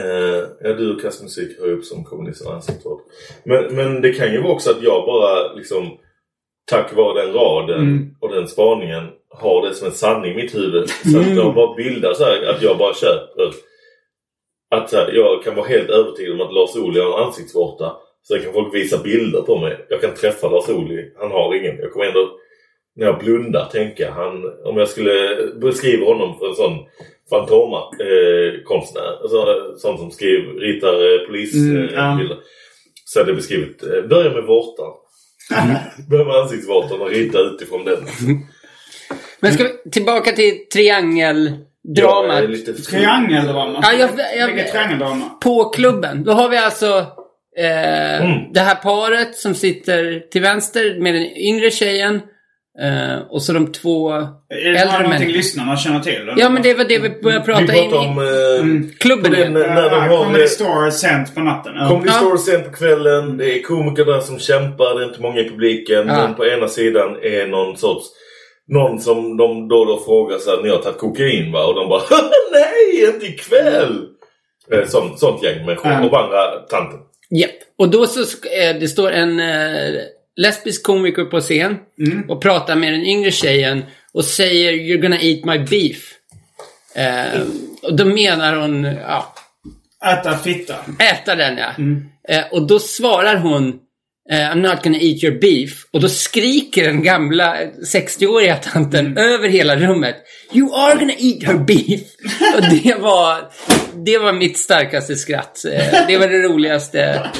Speaker 3: eh, ja, du och Kastmusik hör upp som kommunister ansiktsvård. Men, men det kan ju vara också att jag bara liksom tack vare den raden
Speaker 1: Mm.
Speaker 3: och den spaningen har det som en sanning i mitt huvud. Så att
Speaker 1: Mm.
Speaker 3: jag bara bildar så här att jag bara köper att här, jag kan vara helt övertygad om att Lars Ohly har en ansiktsvårta. Sen kan folk visa bilder på mig. Jag kan träffa Lars Ohly. Han har ingen. Jag kommer ändå när jag blundar tänka han, om jag skulle beskriva honom för en sån fantomkonstnär, eh, konstnär, alltså, sån som skriver, ritar eh, polisbilder.
Speaker 1: Mm, ja.
Speaker 3: eh, bilder. Så hade jag beskrivit, eh, börja med vårtan. börja med ansiktsvårtan och rita utifrån den.
Speaker 2: Men ska vi tillbaka till
Speaker 3: Jag är
Speaker 2: triangeldramat.
Speaker 3: lite
Speaker 1: Triangeldrama.
Speaker 2: Ja, jag- jag-
Speaker 1: Vilket triangeldrama?
Speaker 2: På klubben. Då har vi alltså eh,
Speaker 3: Mm.
Speaker 2: det här paret som sitter till vänster med den yngre tjejen. Eh, och så de två
Speaker 1: Är det
Speaker 2: äldre
Speaker 1: bara någonting lyssnarna känner till? eller?
Speaker 2: Ja, men det var det vi började prata
Speaker 3: Vi pratar
Speaker 2: in
Speaker 3: om eh,
Speaker 2: klubben.
Speaker 3: den, när de har...
Speaker 1: Comedy Store sent på natten. Ja.
Speaker 3: Comedy
Speaker 2: Ja.
Speaker 3: Store sent på kvällen. Det är komiker där som kämpar. Det är inte många i publiken.
Speaker 2: Ja.
Speaker 3: Men på ena sidan är någon sorts... Någon som de då och då frågar så här, ni har tagit kokain va? Och de bara nej, inte ikväll! Eh, sånt, sånt gäng människor.
Speaker 1: Ja.
Speaker 3: Och andra tanten.
Speaker 2: Japp. Och då så eh, det står en eh, lesbisk komiker på scen
Speaker 1: Mm.
Speaker 2: och pratar med den yngre tjejen och säger “You're gonna eat my beef”. Eh, och då menar hon, ja,
Speaker 1: Äta fitta.
Speaker 2: äta den ja. Eh, och då svarar hon eh, I'm not gonna eat your beef. Och då skriker den gamla eh, 60-åriga tanten över hela rummet You are gonna eat her beef. och det var, det var mitt starkaste skratt. Eh, det var det roligaste.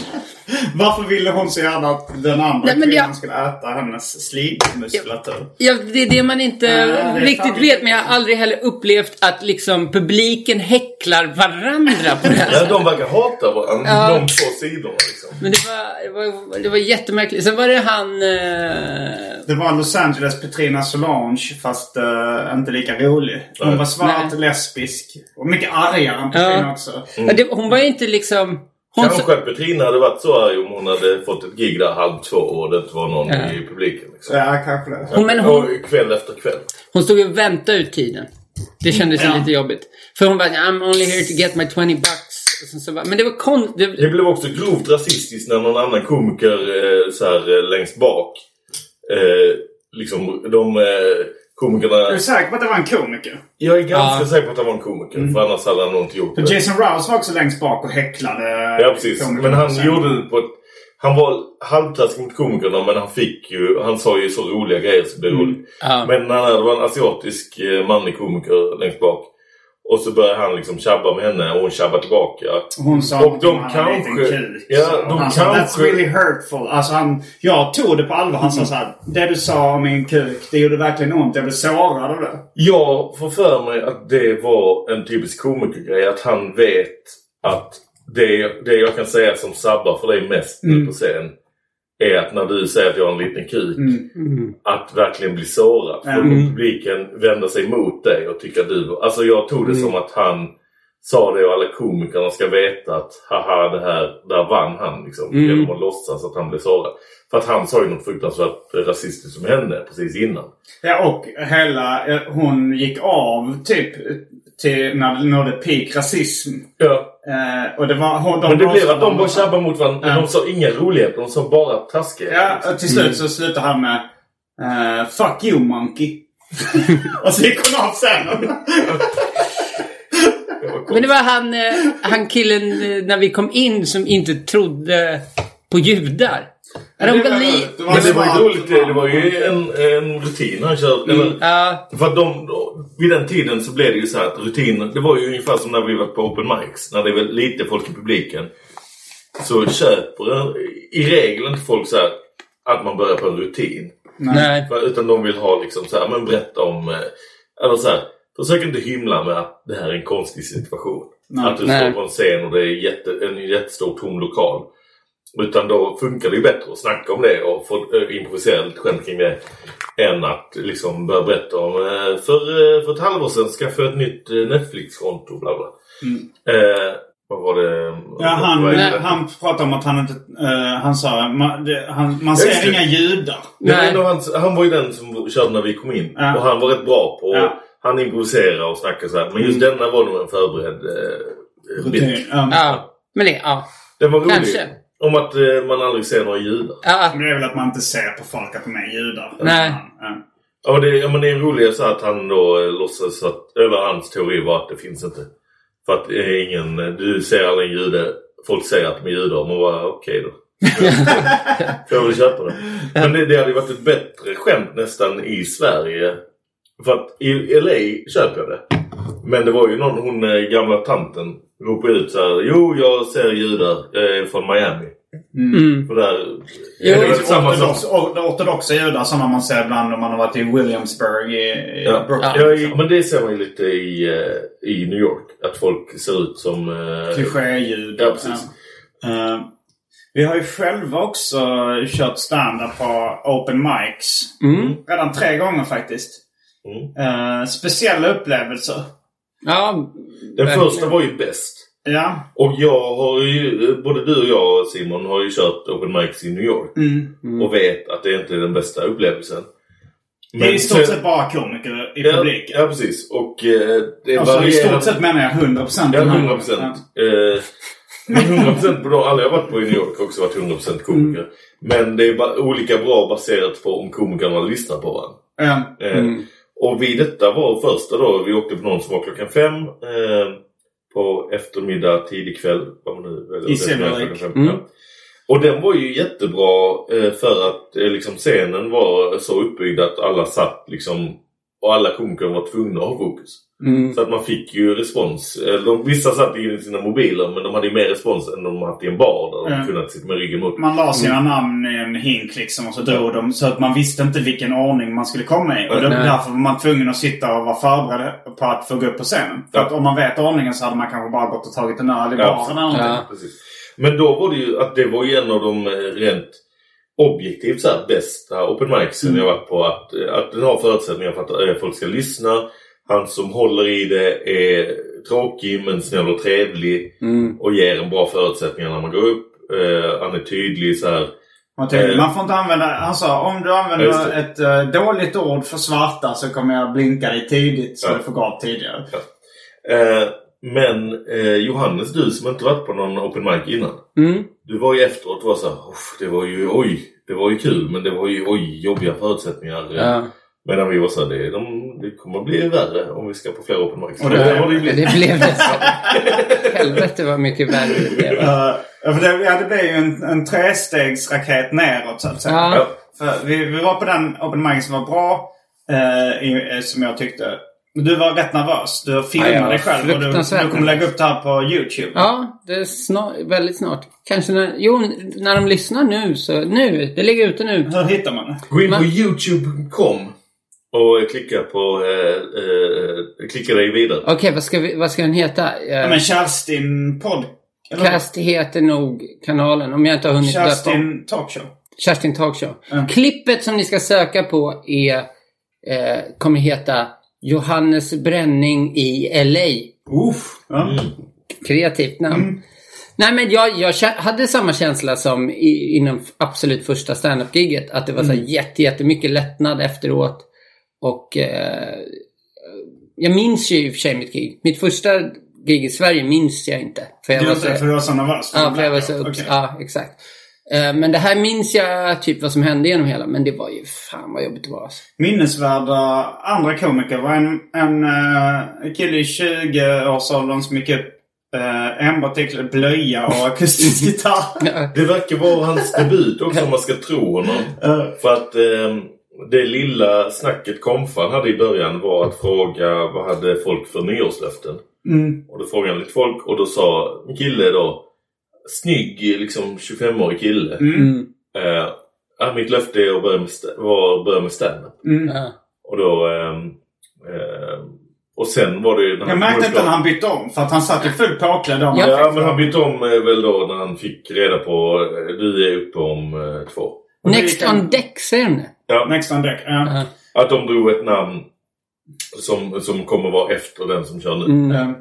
Speaker 1: Varför ville hon så gärna att den andra
Speaker 2: Nej,
Speaker 1: kvinnan
Speaker 2: jag-
Speaker 1: skulle äta hennes slidmuskulatur?
Speaker 2: Ja, det är det man inte
Speaker 1: är
Speaker 2: riktigt vet. Men jag har aldrig heller upplevt att liksom publiken häcklar varandra på det här
Speaker 3: Ja,
Speaker 2: sättet.
Speaker 3: de verkar hata varandra,
Speaker 2: Ja.
Speaker 3: de två sidorna liksom.
Speaker 2: Men det var, det var, det var jättemärkligt. Sen var det han... Eh,
Speaker 1: Det var Los Angeles Petrina Solange fast eh, inte lika rolig. Hon var svart,
Speaker 2: Nej.
Speaker 1: lesbisk och mycket argare än Petrina
Speaker 2: Ja.
Speaker 1: också.
Speaker 2: ja, det, hon var ju inte liksom... Hon,
Speaker 3: Kanske att Petrina hade varit så arg om hon hade fått ett gig där halv två och det inte var någon
Speaker 2: Ja.
Speaker 3: i publiken. Liksom.
Speaker 1: Ja, kanske det.
Speaker 2: hon, men hon,
Speaker 3: kväll efter kväll.
Speaker 2: hon stod ju och väntade ut tiden. Det kändes
Speaker 1: Ja.
Speaker 2: lite jobbigt. För hon bara, I'm only here to get my 20 bucks. Så bara, men det var konstigt.
Speaker 3: Det
Speaker 2: Det,
Speaker 3: blev också grovt rasistiskt när någon annan komiker eh, så här, eh, längst bak. Eh, liksom de eh, komikerna...
Speaker 1: Är du säker på att det var en komiker?
Speaker 3: Jag är ganska
Speaker 2: Ja.
Speaker 3: säker på att han var en komiker. För annars hade han nog inte gjort det.
Speaker 1: Jason Rouse var också längst bak och häcklade
Speaker 3: Ja precis. Men han
Speaker 1: sen.
Speaker 3: gjorde det på ett... Han var halvtaskig mot komikerna men han fick ju... Han sa ju så roliga grejer så det blev roligt.
Speaker 2: ja.
Speaker 3: Men när det var en asiatisk eh, manlig komiker längst bak. Och så började han liksom tjabba med henne och hon tjabbade tillbaka.
Speaker 1: Hon sa
Speaker 3: Och de
Speaker 1: han hade en liten
Speaker 3: kanske-
Speaker 1: kuk.
Speaker 3: ja, de
Speaker 1: han sa,
Speaker 3: kanske-
Speaker 1: That's really hurtful. Alltså han, jag tog det på allvar. Han sa så här. Det du sa om min kuk, det gjorde verkligen ont. Jag blev sårad av det.
Speaker 3: Jag får för mig att det var en typisk komikergrej. Att han vet att det, det jag kan säga som sabbar för dig mest nu på scen. Är att när du säger att jag har en liten kuk.
Speaker 2: Mm.
Speaker 3: Att verkligen bli sårad. För
Speaker 1: Mm.
Speaker 3: publiken vänder sig mot dig och tycker att du... Alltså jag tog det
Speaker 2: Mm.
Speaker 3: som att han sa det och alla komikerna ska veta att haha det här, där vann han liksom.
Speaker 2: Mm.
Speaker 3: Genom att låtsas att han blev sårad. För att han sa ju något fruktansvärt rasistiskt som hände precis innan.
Speaker 1: Ja, och hela... eh, Hon gick av typ till när det nådde peak rasism.
Speaker 3: Ja.
Speaker 1: Eh, och det var... Hon, de
Speaker 3: Men det blev att de bara tjabbade mot varandra.
Speaker 1: Ja.
Speaker 3: De sa inga roligheter, de sa bara taskiga.
Speaker 1: Ja, och till slut så slutade han med eh, Fuck you monkey. och så gick hon av scenen.
Speaker 2: Men det var han, eh, han killen eh, när vi kom in som inte trodde på judar. Är de
Speaker 1: Det
Speaker 2: gali-
Speaker 1: det var
Speaker 3: Men det var ju roligt, det, det var ju en, en rutin han körde. Eller,
Speaker 2: Ja,
Speaker 3: För att de, då- vid den tiden så blev det ju så här att rutinen, det var ju ungefär som när vi var på open mics. När det är väl lite folk i publiken. Så köper en, i regel inte folk så här att man börjar på en rutin.
Speaker 2: nej.
Speaker 3: För- Utan de vill ha liksom så här, men berätta om... eh, Eller så här, försök inte hymla med att det här är en konstig situation.
Speaker 1: Nej.
Speaker 3: Att du
Speaker 2: Nej.
Speaker 3: står på en scen och det är jätte, en jättestor tom lokal. Utan då funkar det ju bättre att snacka om det och få äh, improvisera lite skämt kring det. Än att liksom börja berätta om eh, för, eh, för ett halvår sedan skaffade jag ett nytt eh, Netflix-konto. Bla bla. Eh, vad var det?
Speaker 1: Mm. Ja, han,
Speaker 3: det?
Speaker 1: han pratade om att han inte... eh, han sa man, det, han, man ser
Speaker 3: det.
Speaker 1: inga judar.
Speaker 2: Nej.
Speaker 3: en av hans, han var ju den som körde när vi kom in.
Speaker 1: Ja.
Speaker 3: Och han var rätt bra på...
Speaker 1: Ja.
Speaker 3: Han improviserade och snackade så här. Men just denna var nog en förberedd eh, bit.
Speaker 1: Rutin. Ja.
Speaker 2: Ja, men det, ja.
Speaker 3: Den var rolig.
Speaker 2: Kanske.
Speaker 3: Om att eh, man aldrig ser några judar.
Speaker 2: ja.
Speaker 1: Men Det är väl att man inte ser på folk att de är judar.
Speaker 2: Nej.
Speaker 1: Ja.
Speaker 3: Ja, det, ja men det är roligt så att han då eh, låtsas att... Eller hans teori var att det finns inte. För att det är ingen... Du ser aldrig en jude. Folk säger att de är judar. Man bara okej då. Får jag väl köpa det. Men det, det hade ju varit ett bättre skämt nästan i Sverige. För att i LA köper jag det. Men det var ju någon, hon eh, gamla tanten ropade ut så här. Jo, jag ser judar. Jag är från Miami.
Speaker 2: Mm.
Speaker 3: Och där...
Speaker 2: Jo,
Speaker 3: det
Speaker 1: finns
Speaker 3: samma
Speaker 1: ortodox,
Speaker 3: sak.
Speaker 1: or- ortodoxa judar sådana man ser ibland om man har varit i Williamsburg i, i
Speaker 3: Ja.
Speaker 1: Brooklyn.
Speaker 3: Ja, i- men det ser man ju lite i, eh, i New York. Att folk ser ut som... eh,
Speaker 1: Klichéljudar.
Speaker 3: Ja, precis.
Speaker 1: Eh, vi har ju själva också kört stand-up på open mics.
Speaker 2: Mm.
Speaker 1: Redan tre gånger faktiskt.
Speaker 3: Mm.
Speaker 1: Eh, speciella upplevelser.
Speaker 2: Ja,
Speaker 3: Den
Speaker 2: verkligen.
Speaker 3: första var ju bäst.
Speaker 1: Ja.
Speaker 3: Och jag har ju, både du och jag Simon har ju kört Open Mics i New York.
Speaker 1: Mm.
Speaker 3: Och vet att det inte är den bästa upplevelsen.
Speaker 1: Det är i stort sett bara komiker i
Speaker 3: ja,
Speaker 1: publiken.
Speaker 3: ja, precis. Och eh, det
Speaker 1: Alltså i
Speaker 3: varierar-
Speaker 1: stort sett menar jag 100 procent.
Speaker 3: Ja, 100 procent. Eh, men 100 procent på de, alla jag har varit på i New York har också varit 100 procent komiker.
Speaker 1: Mm.
Speaker 3: Men det är bara olika bra baserat på om komikerna lyssnar på varandra.
Speaker 1: Ja.
Speaker 3: Eh,
Speaker 2: Mm.
Speaker 3: Och vid detta var första då, vi åkte på någon som var klockan fem. Eh, på eftermiddag, tidig kväll. Vad man nu väljer.
Speaker 1: I
Speaker 3: Det som är
Speaker 1: Silver
Speaker 3: klockan
Speaker 1: Lake.
Speaker 3: fem,
Speaker 2: Mm.
Speaker 3: ja. Och den var ju jättebra eh, för att eh, liksom scenen var så uppbyggd att alla satt liksom och alla komiker var tvungna att ha fokus.
Speaker 2: Mm.
Speaker 3: Så att man fick ju respons. De, vissa satt i sina mobiler men de hade ju mer respons än de haft i en bar där de
Speaker 1: Ja.
Speaker 3: kunnat sitta med ryggen mot.
Speaker 1: Man la sina namn i en hink liksom och så drog de så att man visste inte vilken ordning man skulle komma i. Och
Speaker 2: Nej.
Speaker 1: därför var man tvungen att sitta och vara förberedd på att få gå upp på scenen. För
Speaker 3: Ja.
Speaker 1: att om man vet ordningen så hade man kanske bara gått och tagit en öl i
Speaker 3: Ja.
Speaker 1: baren eller.
Speaker 2: Ja.
Speaker 3: Men då var det ju att det var ju en av de eh, rent objektivt så här, bästa open micsen jag varit på. Att, eh, att den har förutsättningar för att eh, folk ska lyssna. Han som håller i det är tråkig men snäll och trevlig.
Speaker 2: Mm.
Speaker 3: Och ger en bra förutsättningar när man går upp. Eh, han är tydlig så här.
Speaker 1: Man, tänkte,
Speaker 3: Eh.
Speaker 1: man får inte använda... Han sa om du
Speaker 3: Ja,
Speaker 1: använder ett eh, dåligt ord för svarta så kommer jag blinka dig tidigt så
Speaker 3: Ja.
Speaker 1: du får gå tidigare.
Speaker 3: Eh, men eh, Johannes, du som inte varit på någon open mic innan.
Speaker 2: Mm.
Speaker 3: Du var ju efteråt var så här, "Uff, det var ju oj, det var ju kul men det var ju oj, jobbiga förutsättningar.
Speaker 2: Ja.
Speaker 3: Medan vi var så det, de, det kommer bli värre om vi ska på fler open mics.
Speaker 1: Och det-
Speaker 3: det det
Speaker 2: Det blev det så. Helvete vad mycket värre det blev.
Speaker 1: Uh, för det, ja, det blev ju en, en trestegsraket neråt så att säga.
Speaker 2: Ja.
Speaker 3: Ja.
Speaker 1: För vi, vi var på den open mic som var bra. eh, i, eh, som jag tyckte. Du var rätt nervös. Du
Speaker 2: Ja,
Speaker 1: filmade
Speaker 2: var
Speaker 1: dig själv och du, du kommer lägga upp det här på YouTube.
Speaker 2: Ja, det är snart, väldigt snart. Kanske när, jo, när de lyssnar nu så, nu, det ligger ute nu.
Speaker 1: Hur hittar man det?
Speaker 3: Gå in på youtube.com och klicka på, eh, eh, klicka dig vidare.
Speaker 2: Okej, vad, ska vi, vad ska den heta?
Speaker 1: Ja,
Speaker 2: Eh,
Speaker 1: men Kerstin podd...
Speaker 2: Cast heter nog kanalen, om jag inte har hunnit döpa.
Speaker 1: Kerstin Talkshow.
Speaker 2: Kerstin Talkshow.
Speaker 1: Mm.
Speaker 2: Klippet som ni ska söka på är, eh, kommer heta Johannes Bränning i LA.
Speaker 1: Uff. Ja.
Speaker 2: Kreativt namn.
Speaker 1: Mm.
Speaker 2: Nej men jag, jag hade samma känsla som i, inom absolut första standup-giget. Att det var så
Speaker 1: Mm.
Speaker 2: jätte, jättemycket lättnad efteråt. Och eh, jag minns ju i och för sig mitt gig. Mitt första gig i Sverige minns jag inte. För jag
Speaker 1: Du
Speaker 2: var så,
Speaker 1: för du var så nervös?
Speaker 2: ja, för jag var så
Speaker 1: Okej.
Speaker 2: upps, Ja, exakt. Eh, men det här minns jag typ vad som hände genom hela. Men det var ju fan vad jobbigt det var. Alltså.
Speaker 1: Minnesvärda andra komiker var en, en uh, kille i 20-årsåldern som gick upp uh, enbart till blöja och akustisk gitarr.
Speaker 3: Det verkar vara hans debut också om man ska tro honom.
Speaker 1: Eh,
Speaker 3: För att eh, det lilla snacket Komfan hade i början var att fråga vad hade folk för nyårslöften.
Speaker 1: mm.
Speaker 3: Och då frågade han lite folk och då sa en kille då Snygg liksom 25-årig kille.
Speaker 2: Mm.
Speaker 3: Eh, ja, mitt löfte är att börja med, var att börja med stand-up.
Speaker 1: Mm.
Speaker 3: Och då... ehm, ehm, och sen var det ju...
Speaker 1: Jag märkte inte när han bytte om. För att han satt ju fullt påklädd. om.
Speaker 2: Ja.
Speaker 3: Ja, men han bytte om eh, väl då när han fick reda på eh, du är uppe om eh, två.
Speaker 2: Next on deck, säger?
Speaker 3: Ja,
Speaker 1: Next on deck. Ja.
Speaker 2: Ja.
Speaker 3: att de drog ett namn som, som kommer vara efter den som kör nu.
Speaker 2: Mm.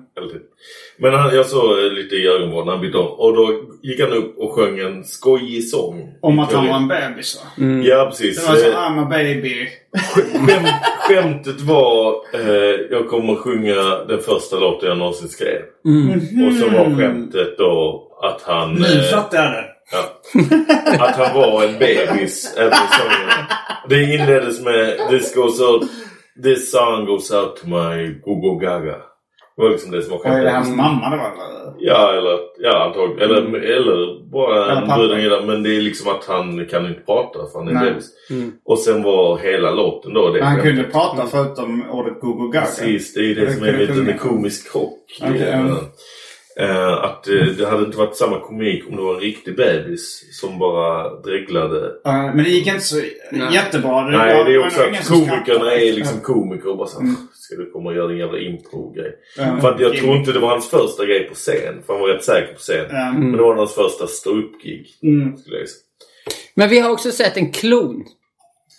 Speaker 3: Men han, jag såg lite i ögonvrån när han bytte om. Och då gick han upp och sjöng en skojig sång.
Speaker 1: om att han var en bebis va?
Speaker 2: Mm.
Speaker 3: Ja, precis.
Speaker 1: Det var så
Speaker 3: Eh,
Speaker 1: I'm a baby.
Speaker 3: Skämt, skämtet var eh, jag kommer sjunga den första låten jag någonsin skrev.
Speaker 2: Mm.
Speaker 3: Och så var skämtet då att han...
Speaker 1: Nu
Speaker 3: eh,
Speaker 1: fattar jag det.
Speaker 3: Ja. Att han var en bebis. Det inleddes med This goes out, This song goes out to my Gogo Gaga. Det var liksom det som var
Speaker 1: Och är det hans
Speaker 3: skämtet.
Speaker 1: mamma det var? eller?
Speaker 3: Ja, eller ja, antagligen. Eller, eller bara
Speaker 1: Eller
Speaker 3: en bruden gillar. Men det är liksom att han kan inte prata för han är
Speaker 1: Nej.
Speaker 3: bebis.
Speaker 2: Mm.
Speaker 3: Och sen var hela låten då det
Speaker 1: Men han
Speaker 3: skämtet.
Speaker 1: kunde prata förutom ordet Gogo Gaga.
Speaker 3: Precis, det är det
Speaker 1: Det
Speaker 3: som är lite en komisk krock.
Speaker 1: Okej,
Speaker 3: Eh, att eh, det hade inte varit samma komik om det var en riktig bebis som bara dreglade.
Speaker 1: Eh, men det gick inte så
Speaker 2: Nej.
Speaker 1: jättebra.
Speaker 3: Nej,
Speaker 1: var-
Speaker 3: det är också att komikerna är liksom komiker och bara så
Speaker 1: Mm.
Speaker 3: Ska du komma och göra din jävla impro-grej?
Speaker 1: Ja.
Speaker 3: För att jag tror inte det var hans första grej på scen. För han var rätt säker på scen.
Speaker 1: Ja.
Speaker 3: Men det var hans första stå-upp-gig.
Speaker 1: Mm.
Speaker 3: Skulle jag säga.
Speaker 2: Men vi har också sett en klon.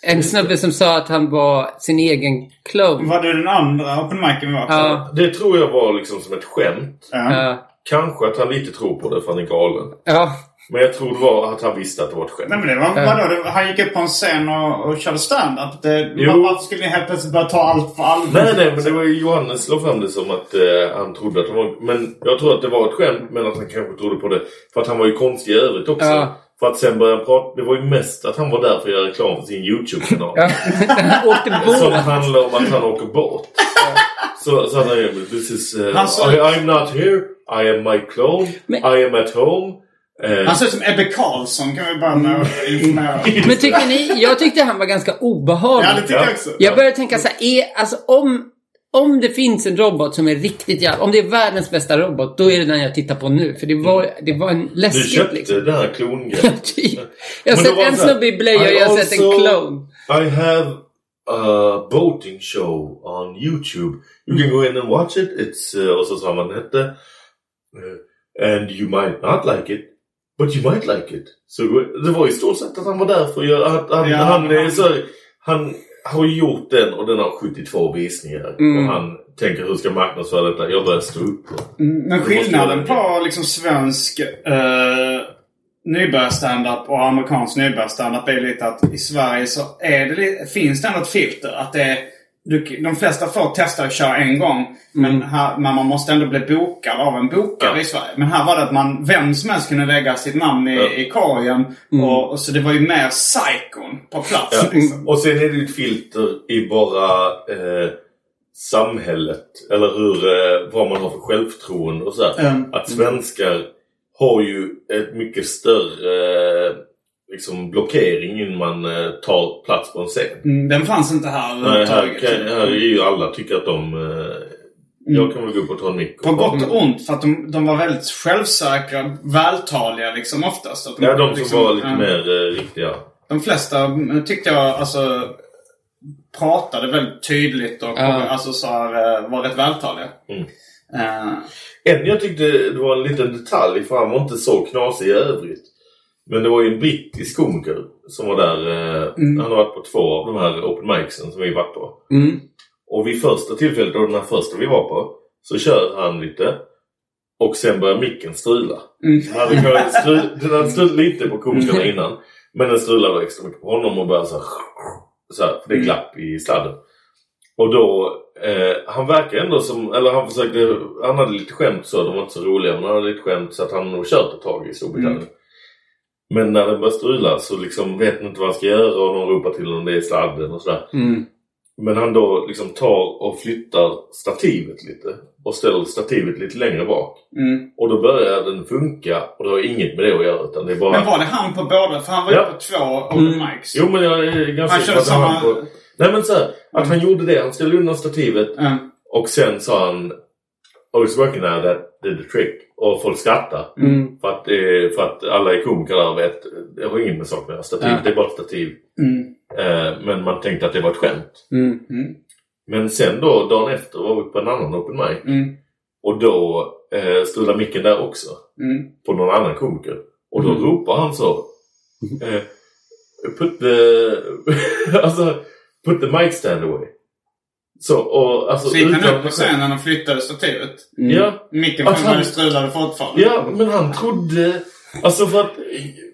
Speaker 2: En snubbe som sa att han var sin egen klon.
Speaker 1: Var det den andra open micen vi var på?
Speaker 2: Ja.
Speaker 3: Det tror jag var liksom som ett skämt.
Speaker 1: Ja.
Speaker 3: Kanske att han lite tror på det för han är galen.
Speaker 2: Ja.
Speaker 3: Men jag tror det var att han visste att det var ett skämt.
Speaker 1: Nej men det var, vadå? Det, han gick upp på en scen och, och körde stand-up. Varför skulle ni helt plötsligt börja ta allt för allvar?
Speaker 3: Nej, nej, men det var ju Johannes slog fram det som att eh, han trodde att det var... Men jag tror att det var ett skämt, men att han kanske trodde på det. För att han var ju konstig i övrigt också.
Speaker 2: Ja.
Speaker 3: För att sen börja prata... Det var ju mest att han var där för att göra reklam för sin YouTube-kanal.
Speaker 2: ja. han åkte
Speaker 3: Som
Speaker 2: båt.
Speaker 3: handlar om att han åker båt. Så, så han är This is... Uh,
Speaker 1: Han sa-
Speaker 3: I, I'm not here. I am my clone.
Speaker 2: Men-
Speaker 3: I am at home. Eh,
Speaker 1: Han ser ut som Ebbe Karlsson kan vi börja med.
Speaker 2: Men tycker ni, jag tyckte han var ganska obehaglig.
Speaker 1: Ja, det tycker jag också.
Speaker 2: Jag började tänka så här, är, alltså om, om det finns en robot som är riktigt jävla, om det är världens bästa robot, då är det den jag tittar på nu. För det var, det var en
Speaker 3: du
Speaker 2: läskigt
Speaker 3: köpte
Speaker 2: liksom.
Speaker 3: den här klongrejen.
Speaker 2: Typ. Jag har sett en snubbe i blöja och jag har sett en clone.
Speaker 3: I have a boating show on YouTube. You can go in and watch it. It's, uh, och så sa man det hette. Uh, and you might not like it. But you might like it. Så det var i stort sett att han var där för att göra... Att, han,
Speaker 1: Ja,
Speaker 3: han,
Speaker 1: han-
Speaker 3: så, han har gjort den och den har 72 visningar.
Speaker 2: Mm.
Speaker 3: Och han tänker hur ska jag marknadsföra detta? Jag börjar stå upp.
Speaker 1: Mm, Men skillnaden på liksom svensk uh, nybörjarstandup och amerikansk nybörjarstandup är lite att i Sverige så är det, finns det ändå ett filter. Att det är, du, de flesta får testa att köra en gång. Men, här, men man måste ändå bli bokad av en bokare
Speaker 3: Ja.
Speaker 1: i Sverige. Men här var det att man, vem som helst kunde lägga sitt namn i,
Speaker 3: Ja.
Speaker 1: i korgen. Och, och så det var ju mer psykon på plats.
Speaker 3: Ja.
Speaker 1: Liksom.
Speaker 3: Och sen är det ju ett filter i bara eh, samhället. Eller hur, eh, vad man har för självförtroende och sådär.
Speaker 1: Mm.
Speaker 3: Att svenskar har ju ett mycket större liksom blockering innan man eh, tar plats på en scen.
Speaker 1: Mm, Den fanns inte här
Speaker 3: Nej, här, kan, här är ju alla tycker att de... Eh, Jag kan väl gå upp och ta en mick.
Speaker 1: På gott och ont för att de, de var väldigt självsäkra, vältaliga liksom oftast. Att de,
Speaker 3: Ja, de som
Speaker 1: liksom,
Speaker 3: var lite
Speaker 1: ja.
Speaker 3: mer eh, riktiga.
Speaker 1: De flesta mm, tyckte jag alltså pratade väldigt tydligt och
Speaker 2: Ja.
Speaker 1: alltså, så här, var rätt vältaliga.
Speaker 3: Mm.
Speaker 1: Eh,
Speaker 3: En jag tyckte det var en liten detalj för han var inte så knasig i övrigt. Men det var ju en brittisk komiker som var där. Eh,
Speaker 1: Mm.
Speaker 3: Han har varit på två av de här open micsen som vi varit på.
Speaker 2: Mm.
Speaker 3: Och vid första tillfället, då den här första vi var på, så kör han lite. Och sen börjar micken strula.
Speaker 1: Mm.
Speaker 3: Den hade stru- den hade strulat lite på komikerna innan. Men den strulade extra mycket på honom och började så här, så här, det glapp i sladden. Och då, eh, han verkar ändå som, eller han försökte, han hade lite skämt så, de var inte så roliga, men han hade lite skämt så att han nog kört ett tag i Storbritannien. Men när den börjar strula så liksom vet han inte vad han ska göra och någon ropar till honom det är sladden och sådär.
Speaker 2: Mm.
Speaker 3: Men han då liksom tar och flyttar stativet lite och ställer stativet lite längre bak.
Speaker 1: mm.
Speaker 3: Och då börjar den funka och det har inget med det att göra utan det är bara...
Speaker 1: Men var det han på båda? För han var ju
Speaker 3: Ja.
Speaker 1: på två open mics.
Speaker 3: Jo men jag är ganska säker på att han på... Nej men så här, att han gjorde det. Han ställde undan stativet
Speaker 1: Mm.
Speaker 3: och sen sa han Oh it's working now that did the trick. Och folk skrattar.
Speaker 2: Mm.
Speaker 3: För, att, eh, för att alla är komiker där och vet det har inget med saken att göra. Stativet
Speaker 2: Ja.
Speaker 3: det är bara ett stativ.
Speaker 1: Mm.
Speaker 3: Eh, men man tänkte att det var ett skämt.
Speaker 2: Mm.
Speaker 3: Men sen då dagen efter var vi på en annan open mic.
Speaker 1: Mm.
Speaker 3: Och då eh, strulade micken där också.
Speaker 1: Mm.
Speaker 3: På någon annan komiker. Och då
Speaker 2: Mm.
Speaker 3: ropar han så. Eh, put the... alltså, put the mic stand away. Så, och alltså...
Speaker 1: Så gick han upp på scenen och flyttade stativet.
Speaker 2: Mm.
Speaker 3: Ja,
Speaker 1: Micken
Speaker 3: Att han-
Speaker 1: han... strulade fortfarande.
Speaker 3: ja, men han trodde... Alltså för att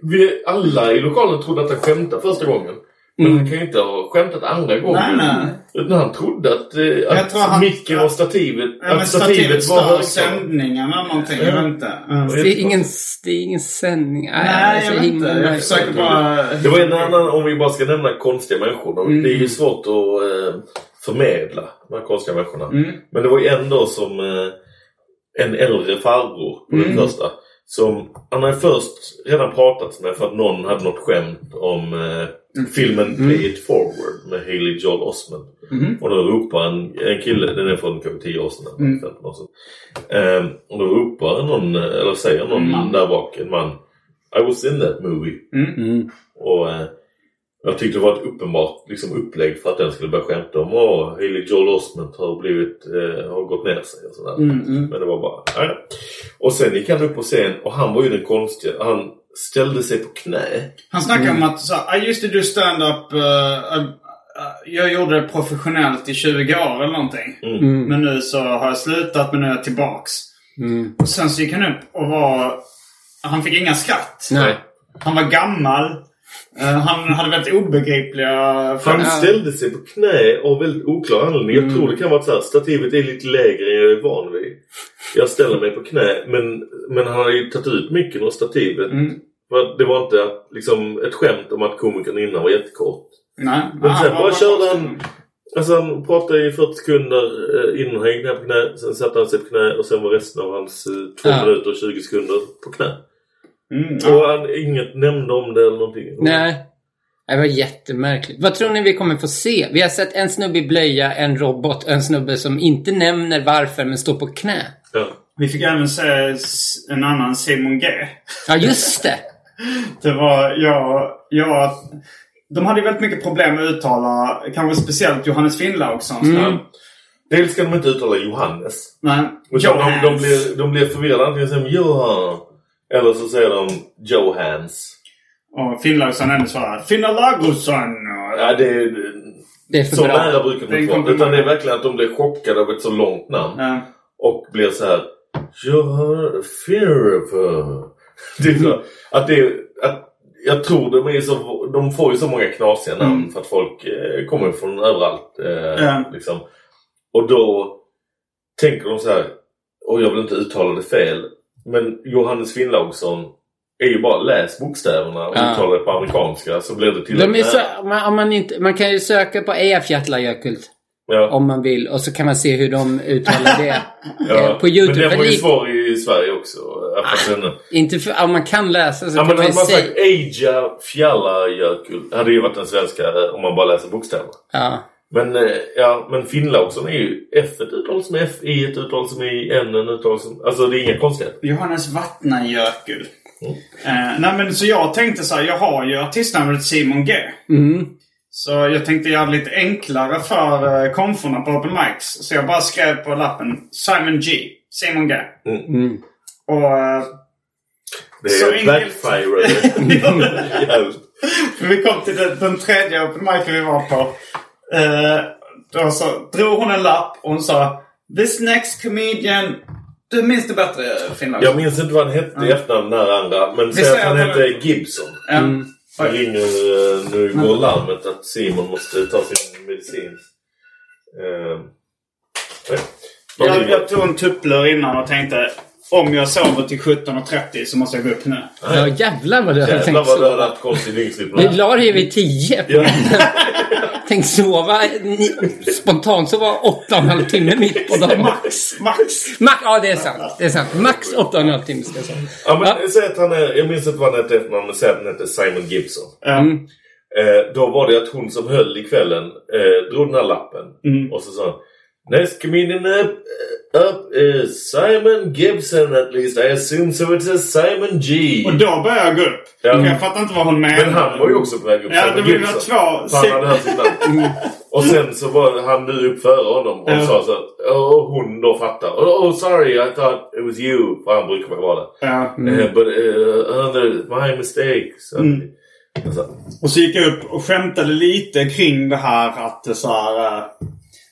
Speaker 3: vi alla i lokalen trodde att han skämtade första gången. Men
Speaker 2: Mm.
Speaker 3: han kan ju inte ha skämtat andra gången.
Speaker 1: Nej, nej.
Speaker 3: Utan han trodde att, eh, att
Speaker 1: tror han-
Speaker 3: micken och stativet...
Speaker 1: Ja,
Speaker 3: att
Speaker 1: stativet
Speaker 3: var
Speaker 1: stör
Speaker 3: högtalare.
Speaker 1: sändningen eller någonting. Jag vet inte. Ja.
Speaker 2: Det är ingen, det är ingen sändning. Nej,
Speaker 1: Nej, jag
Speaker 2: så
Speaker 1: vet inte. Jag försöker bara...
Speaker 3: Det var en annan, om vi bara ska nämna konstiga människor.
Speaker 1: Mm.
Speaker 3: Det är ju svårt att eh, förmedla de här konstiga människorna.
Speaker 1: Mm.
Speaker 3: Men det var ju ändå som eh, en äldre farbror på den
Speaker 1: Mm.
Speaker 3: första. Som, han hade först redan pratat med för att någon hade något skämt om filmen Pay It Forward med Haley Joel Osment.
Speaker 1: Mhm.
Speaker 3: Och då ropar en, en kille, den är från kanske 10 år sedan,
Speaker 1: Mm.
Speaker 3: 15 år sedan. Eh, och då ropar någon, eller säger någon
Speaker 1: En man.
Speaker 3: där bak, en man I was in that movie.
Speaker 2: Mm.
Speaker 3: Och eh, jag tyckte det var ett uppenbart liksom, upplägg för att den skulle börja skämta om att Haley Joel Osment har blivit, eh, har gått ner sig och sådär.
Speaker 1: Mm, mm.
Speaker 3: Men det var bara, nej. Och sen gick han upp på scen och han var ju den konstiga. Han ställde sig på knä.
Speaker 1: Han snackar om att så, I used to do stand-up. Uh, uh, uh, jag gjorde det professionellt i 20 år eller någonting.
Speaker 2: Mm.
Speaker 1: Men nu så har jag slutat men nu är jag tillbaks.
Speaker 2: Mm.
Speaker 1: Och sen så gick han upp och var... Han fick inga skratt.
Speaker 2: Nej.
Speaker 1: Han var gammal. Han hade väldigt obegripliga
Speaker 3: Han ställde sig på knä av väldigt oklar anledning. Jag tror det kan vara så här, stativet är lite lägre än jag är van vid. Jag ställer mig på knä men, men han har ju tagit ut micken och stativet.
Speaker 1: Mm.
Speaker 3: För att det var inte att, liksom, ett skämt om att komikern innan var jättekort.
Speaker 1: Nej.
Speaker 3: Men sen
Speaker 1: vad-
Speaker 3: bara körde han... Alltså han pratade i 40 sekunder eh, innan han gick ner på knä. Sen satte han sig på knä och sen var resten av hans eh, 2
Speaker 2: Ja.
Speaker 3: minuter och 20 sekunder på knä.
Speaker 1: Mm,
Speaker 3: Och han, inget nämnde om det eller någonting.
Speaker 2: Nej. Det var jättemärkligt. Vad tror ni vi kommer få se? Vi har sett en snubbe i blöja, en robot, en snubbe som inte nämner varför men står på knä.
Speaker 3: Ja.
Speaker 1: Vi fick även se en annan Simon G.
Speaker 2: Ja, just det!
Speaker 1: Det var jag... jag de hade ju väldigt mycket problem med att uttala, kanske speciellt Johannes Finnlaugssons
Speaker 2: Mm.
Speaker 3: Dels ska de inte uttala Johannes.
Speaker 1: Men
Speaker 3: Utan de, de, blir, de blir förvirrade. Antingen säger de Johan. Eller så säger de Johans.
Speaker 1: Och Finnlaugsson ändå svarar Finnlaugusson.
Speaker 3: Ja, det, är-
Speaker 2: Det är för
Speaker 3: så
Speaker 2: bra.
Speaker 3: nära brukar
Speaker 1: Det är
Speaker 3: de inte vara. Utan det är verkligen att de blir chockade av ett så långt namn.
Speaker 1: Ja.
Speaker 3: Och blir så här. Jag har fever. Det är så, att det att jag tror de är så, de får ju så många knasiga namn
Speaker 1: Mm.
Speaker 3: för att folk eh, kommer från överallt. Eh,
Speaker 1: Ja.
Speaker 3: liksom. Och då tänker de så här. Och jag vill inte uttala det fel. Men Johannes Finnlaugsson är ju bara läs bokstäverna och
Speaker 2: Ja.
Speaker 3: uttala det på amerikanska så blir det till
Speaker 2: De är så, man, man, inte, man kan ju söka på Eyjafjallajökull
Speaker 3: ja.
Speaker 2: om man vill och så kan man se hur de uttalar det
Speaker 3: Ja.
Speaker 2: eh, på YouTube.
Speaker 3: Men den var ju svår i Sverige också. Fast den,
Speaker 2: Inte för, om man kan läsa så
Speaker 3: Ja,
Speaker 2: kan man ju
Speaker 3: man
Speaker 2: säga...
Speaker 3: sagt Eija Fjallajökull hade ju varit den svenska eh, om man bara läser bokstäverna.
Speaker 2: Ja.
Speaker 3: Men, eh, ja, men Finnlaugsson är ju F ett uttal som F, I ett uttal som I, N ett uttal som... Alltså det är inga konstigheter.
Speaker 1: Johannes Vattnajökull. Eh, nej men så jag tänkte så här, jag har ju artistnamnet Simon G.
Speaker 2: Mm.
Speaker 1: Så jag tänkte göra det lite enklare för uh, konforna på Open Mics. Så jag bara skrev på lappen Simon G. Simon G.
Speaker 2: Mm.
Speaker 1: Och... eh,
Speaker 3: Det
Speaker 1: Så
Speaker 3: är
Speaker 1: enkelt.
Speaker 3: backfire.
Speaker 1: Vi kom till den, den tredje Open Mic vi var på. Eh, då så drog hon en lapp och hon sa This next comedian... Du minns det bättre Finland?
Speaker 3: Jag minns inte vad han hette i efternamn den andra. Men säg att han- hette Gibson.
Speaker 1: Mm.
Speaker 3: Det ringer, eh, nu går larmet att Simon måste ta sin medicin. Eh. Vad
Speaker 1: Jag, jag tog en tupplur innan och tänkte om jag sover till 17.30 så måste jag gå upp nu.
Speaker 2: Ja jävlar vad du hade
Speaker 3: Jävlar
Speaker 2: tänkt
Speaker 3: vad du hade haft konstig dygnsrytm.
Speaker 2: Vi la det vid tio.
Speaker 3: Ja.
Speaker 2: Tänkt sova spontant sova åtta och en halv timme mitt på dagen.
Speaker 1: Max! Max!
Speaker 2: Max, ja det är sant. Det är sant. Max åtta och en halv timme ska jag säga.
Speaker 3: Ja, men
Speaker 2: Ja.
Speaker 3: säg att han är, jag minns inte vad han hette efternamn, men säg att han hette Simon Gibson.
Speaker 1: Mm.
Speaker 3: Eh, då var det att hon som höll i kvällen eh, drog den här lappen.
Speaker 1: Mm.
Speaker 3: Och så sa hon Next comedian up, up is Simon Gibson at least. I assume so it says Simon G.
Speaker 1: Och då började jag gå upp.
Speaker 3: Ja.
Speaker 1: För jag fattar inte vad hon menade.
Speaker 3: Men han var ju också på väg upp.
Speaker 1: Ja,
Speaker 3: Simon
Speaker 1: det
Speaker 3: Gibson.
Speaker 1: två.
Speaker 3: Han hade hört sitt namn. Och sen så var han nu upp före honom och
Speaker 1: Ja.
Speaker 3: sa så Och hon då fattar. Oh, oh sorry I thought it was you. För han brukar vara det.
Speaker 1: Ja.
Speaker 3: Eh, but uh, other, my mistake. Så,
Speaker 1: Mm. Och så gick jag upp och skämtade lite kring det här att det så här, eh,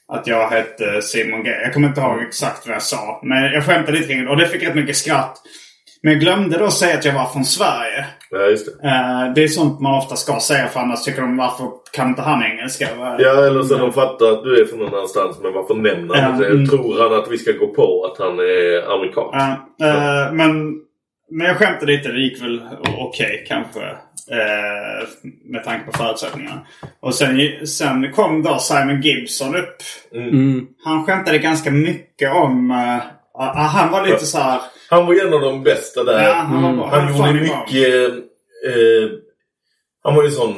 Speaker 1: Att jag hette Simon G. Jag kommer inte ihåg exakt vad jag sa. Men jag skämtade lite kring det och det fick rätt mycket skratt. Men jag glömde då säga att jag var från Sverige.
Speaker 3: ja, just det.
Speaker 1: Eh, det är sånt man ofta ska säga för annars tycker de varför kan inte han engelska?
Speaker 3: Ja, eller så de fattar att du är från någon annanstans men varför nämner han inte
Speaker 1: mm.
Speaker 3: Tror han att vi ska gå på att han är amerikan?
Speaker 1: Ja, eh, men, men jag skämtade lite. Det gick väl okej kanske. eh, med tanke på förutsättningarna. Och sen, sen kom då Simon Gibson upp.
Speaker 2: Mm.
Speaker 1: Han skämtade ganska mycket om... eh, ah, han var lite så här...
Speaker 3: Han var ju en av de bästa där.
Speaker 1: Ja, han var bra.
Speaker 3: Han
Speaker 1: Han
Speaker 3: gjorde mycket... Eh, han var ju sån...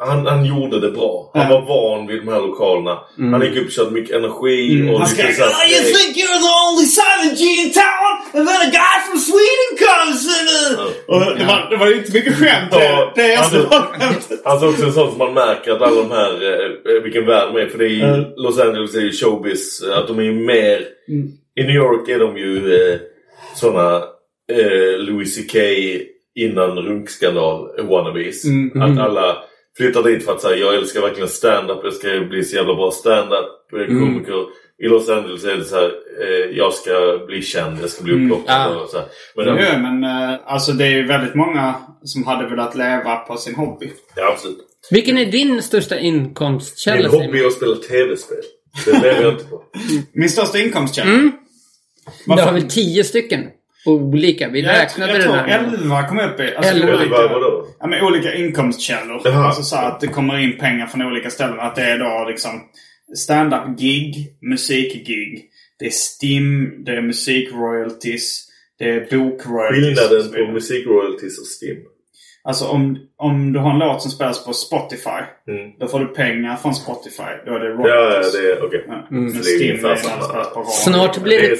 Speaker 3: Eh, han, han gjorde det bra. Han
Speaker 1: Ja.
Speaker 3: var van vid de här lokalerna. Han gick upp och körde mycket energi.
Speaker 1: Mm.
Speaker 3: Och
Speaker 1: Han skrek "Oh, you think you're the only Simon G in town? And then a guy from Sweden comes in! uh." Och det, var, det var inte mycket skämt.
Speaker 3: Ja,
Speaker 1: det är
Speaker 3: han-
Speaker 1: som var skämtet.
Speaker 3: Alltså också en sån som man märker att alla de här, eh, vilken värld de är. För det är ju,
Speaker 1: Mm.
Speaker 3: Los Angeles är ju showbiz. eh, Att de är ju mer... I New York är de ju eh, såna eh, Louis CK innan runkskandal wannabes.
Speaker 1: Mm.
Speaker 3: Att alla flyttar dit för att säga jag älskar verkligen stand-up. Jag ska bli så jävla bra stand-up eh, komiker. I Los Angeles är det så här, eh, jag ska bli känd, jag ska bli upplockad.
Speaker 2: Ja.
Speaker 3: och så här. Men,
Speaker 1: Ja, men eh, alltså det är ju väldigt många som hade velat leva på sin hobby.
Speaker 3: ja, absolut.
Speaker 2: Vilken är din största inkomstkälla
Speaker 3: Min hobby är att spela tv-spel. Det lever jag inte på.
Speaker 1: Min största inkomstkälla?
Speaker 2: Mm. Du har väl tio stycken? Olika. Vi
Speaker 1: Jag,
Speaker 2: räknade
Speaker 1: jag
Speaker 2: det
Speaker 1: tror
Speaker 2: där.
Speaker 1: 11 kom jag upp i. Alltså,
Speaker 2: Elva.
Speaker 3: Eller
Speaker 1: olika,
Speaker 3: vad, vadå?
Speaker 1: ja, men olika inkomstkällor.
Speaker 3: Jaha.
Speaker 1: Alltså så att det kommer in pengar från olika ställen. Att det är då liksom stand-up-gig, musik-gig. Det är STIM, det är musik-royalties. Det är bokroyalties.
Speaker 3: Skillnaden på musikroyalties och STIM.
Speaker 1: Alltså om, om du har en låt som spelas på Spotify.
Speaker 3: Mm.
Speaker 1: Då får du pengar från Spotify. Då är det
Speaker 3: Ja,
Speaker 1: royalties.
Speaker 3: det är okej.
Speaker 1: Ja.
Speaker 2: Mm.
Speaker 1: Men
Speaker 3: Så det är
Speaker 1: det spelas på radio.
Speaker 2: Snart blir
Speaker 3: Det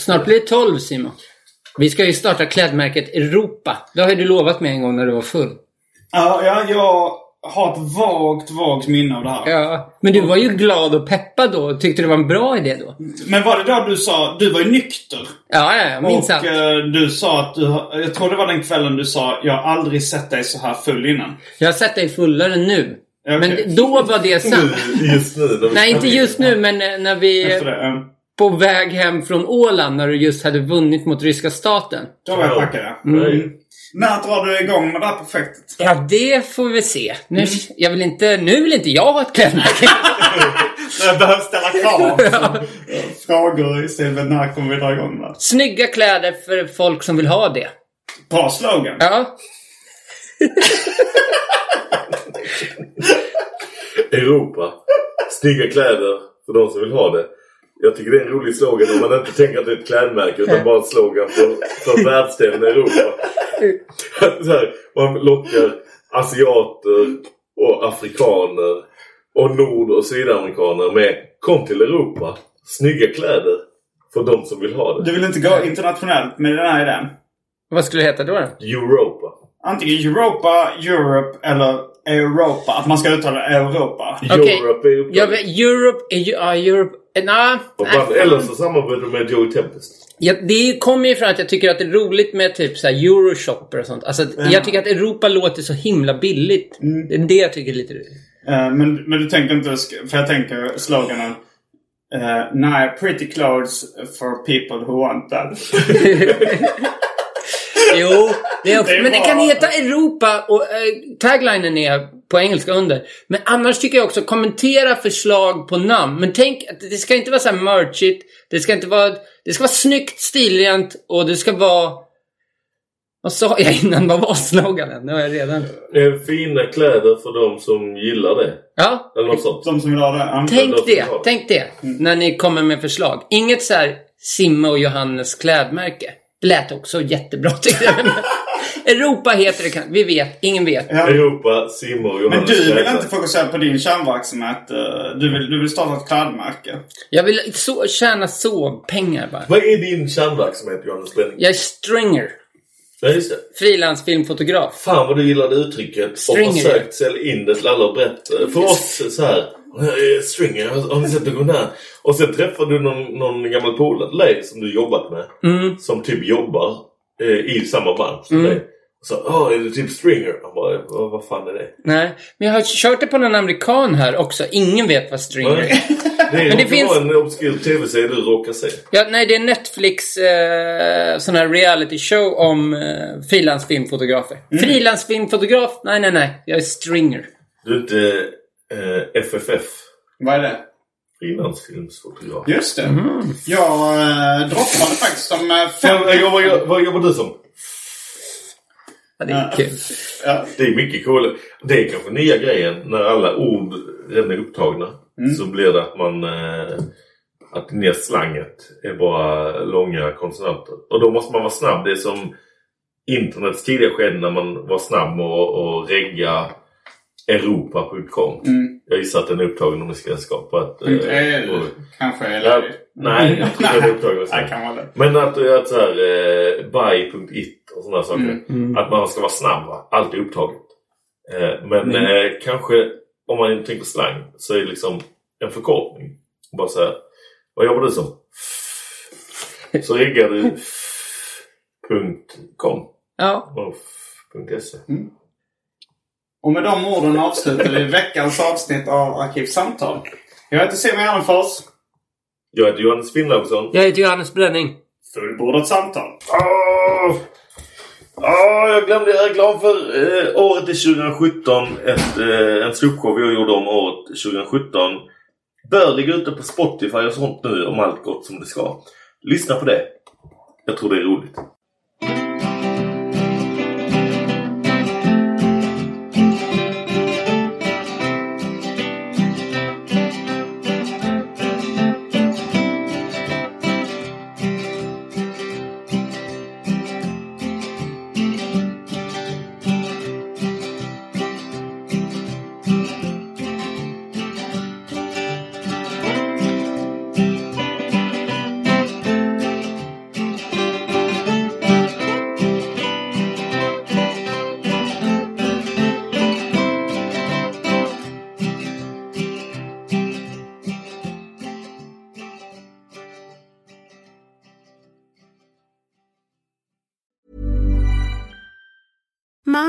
Speaker 2: snart blir det 12 Simon. Vi ska ju starta klädmärket Europa. Det har ju du lovat mig en gång när du var full.
Speaker 1: Ja, ja, jag har ett vagt, vagt minne av det här.
Speaker 2: Ja, men du var ju glad och peppad då. Tyckte det var en bra idé då?
Speaker 1: Men var det då du sa... Du var ju nykter.
Speaker 2: Ja, ja, jag minns
Speaker 1: och
Speaker 2: allt.
Speaker 1: eh, du sa att du... Jag tror det var den kvällen du sa jag har aldrig sett dig så här full innan.
Speaker 2: Jag har sett dig fullare nu.
Speaker 1: Okej.
Speaker 2: Men då var det sant.
Speaker 3: Just nu. när vi
Speaker 2: Nej, inte just nu, men eh, när vi...
Speaker 1: Efter det. eh,
Speaker 2: På väg hem från Åland när du just hade vunnit mot ryska staten.
Speaker 1: Då var jag packad ja.
Speaker 3: Nej.
Speaker 1: När drar du igång med det här projektet?
Speaker 2: Ja, det får vi se. Nu, jag vill inte, nu vill inte jag ha ett klädmärke.
Speaker 1: Jag behöver ställa krav. Frågor i stil med när kommer vi dra igång med det?
Speaker 2: Snygga kläder för folk som vill ha det.
Speaker 1: Bra slogan.
Speaker 2: Ja.
Speaker 3: Europa. Snygga kläder för de som vill ha det. Jag tycker det är en rolig slogan om man inte tänker att det är ett klädmärke utan bara en slogan för, för världsdelen Europa. Så här, man lockar asiater och afrikaner och nord och sydamerikaner med Kom till Europa. Snygga kläder för de som vill ha det.
Speaker 1: Du vill inte gå internationellt med den här idén?
Speaker 2: Vad skulle det heta då?
Speaker 3: Europa.
Speaker 1: Antingen Europa, Europe eller Europa. Att man ska uttala Europa.
Speaker 2: Okej.
Speaker 3: Europe är
Speaker 2: men Europe är ju... Ja, Europe... eh, Nej.
Speaker 3: Eller så samarbetar du med Joey Tempest.
Speaker 2: Ja, det kommer ju från att jag tycker att det är roligt med typ så här Euroshopper och sånt. Alltså, att jag tycker att Europa låter så himla billigt. Det är det jag tycker är lite roligt.
Speaker 1: Eh, men, men du tänker inte... För jag tänker sloganen. Uh, nej, pretty clothes for people who want that.
Speaker 2: Jo, det är också,
Speaker 1: Det är
Speaker 2: men det kan heta Europa och eh, taglinen är på engelska under. Men annars tycker jag också kommentera förslag på namn. Men tänk att det ska inte vara så här merchigt. Det ska inte vara... Det ska vara snyggt, stilrent och det ska vara... Vad sa jag innan? Vad var sloganen? Nu har jag redan...
Speaker 3: Fina kläder för de som gillar det.
Speaker 2: Ja,
Speaker 3: Eller något sånt.
Speaker 1: De som vill ha det.
Speaker 2: Tänk det. Tänk det. När ni kommer med förslag. Inget så här Simma och Johannes klädmärke. Det lät också jättebra tyckte jag. Europa heter det. kan- Vi vet. Ingen vet.
Speaker 1: Ja.
Speaker 3: Europa, Simon och
Speaker 1: Men
Speaker 3: Johannes
Speaker 1: du vill inte fokusera på din kärnverksamhet. eh, Du vill, du vill starta ett klädmärke.
Speaker 2: Jag vill så, tjäna så pengar bara.
Speaker 3: Vad är din kärnverksamhet Johannes Benning?
Speaker 2: Jag är stringer.
Speaker 3: Ja, just det.
Speaker 2: Frilansfilmfotograf.
Speaker 3: Fan vad du gillade uttrycket och
Speaker 2: Stringer.
Speaker 3: försökt sälja in det till alla och berätta. För oss så här. "Eh, Stringer, har ni sett någon här? Och sen träffade du någon, någon gammal polare som du jobbat med.
Speaker 2: Mm.
Speaker 3: Som typ jobbar eh, i samma bransch som dig. Så, ja är det typ Stringer? Han bara, vad, vad fan är det?
Speaker 2: Nej, men jag har kört det på någon amerikan här också. Ingen vet vad stringer är.
Speaker 3: Det är
Speaker 2: det finns-
Speaker 3: en obskyr tv-serie du råkar se.
Speaker 2: Ja, nej, det är Netflix eh, sån här reality show om eh, frilansfilmfotografer. Frilansfilmfotograf? Nej, nej, nej. Jag är stringer.
Speaker 3: Du är inte eh, FFF.
Speaker 1: Vad är det?
Speaker 3: Frilansfilmsfotograf.
Speaker 1: Just det.
Speaker 2: Mm.
Speaker 1: Jag eh, droppade faktiskt om eh, fem...
Speaker 3: Vad vad jobbar du som?
Speaker 2: Ja, det är kul.
Speaker 1: Ja.
Speaker 3: Det är mycket cool. Det är kanske nya grejen när alla ord redan är upptagna. Så blir det att man... Eh, att ner slanget är bara långa konsonanter. Och då måste man vara snabb. Det är som internets tidiga skede när man var snabb att att regga europa.com. Jag gissar att den är upptagen om vi ska skapa ett...
Speaker 1: Punkt
Speaker 3: eh, ord.
Speaker 1: kanske är
Speaker 3: Ja, nej, jag tror den är upptagen.
Speaker 1: Nej, kan vara.
Speaker 3: Men att, att så här, eh, buy.it och sådana saker. Att man ska vara snabb. Va? Allt är upptaget. Eh, men eh, kanske om man tänker slang så är det liksom en förkortning. Bara så här, vad jobbar du som? Så riggar du .com
Speaker 2: Ja.
Speaker 3: och .se.
Speaker 1: Och med de orden avslutar vi veckans avsnitt av Arkivsamtal. Jag heter Simon Gärdenfors.
Speaker 3: Jag heter Johannes Finnlaugsson.
Speaker 2: Jag heter Johannes Bränning.
Speaker 1: Fullbordat samtal.
Speaker 3: Åh! Åh, jag glömde göra reklam för eh, året är 2017. Ett, eh, en ståuppshow jag gjorde om året 2017. Bör ligga ute på Spotify och sånt nu om allt gått som det ska. Lyssna på det. Jag tror det är roligt.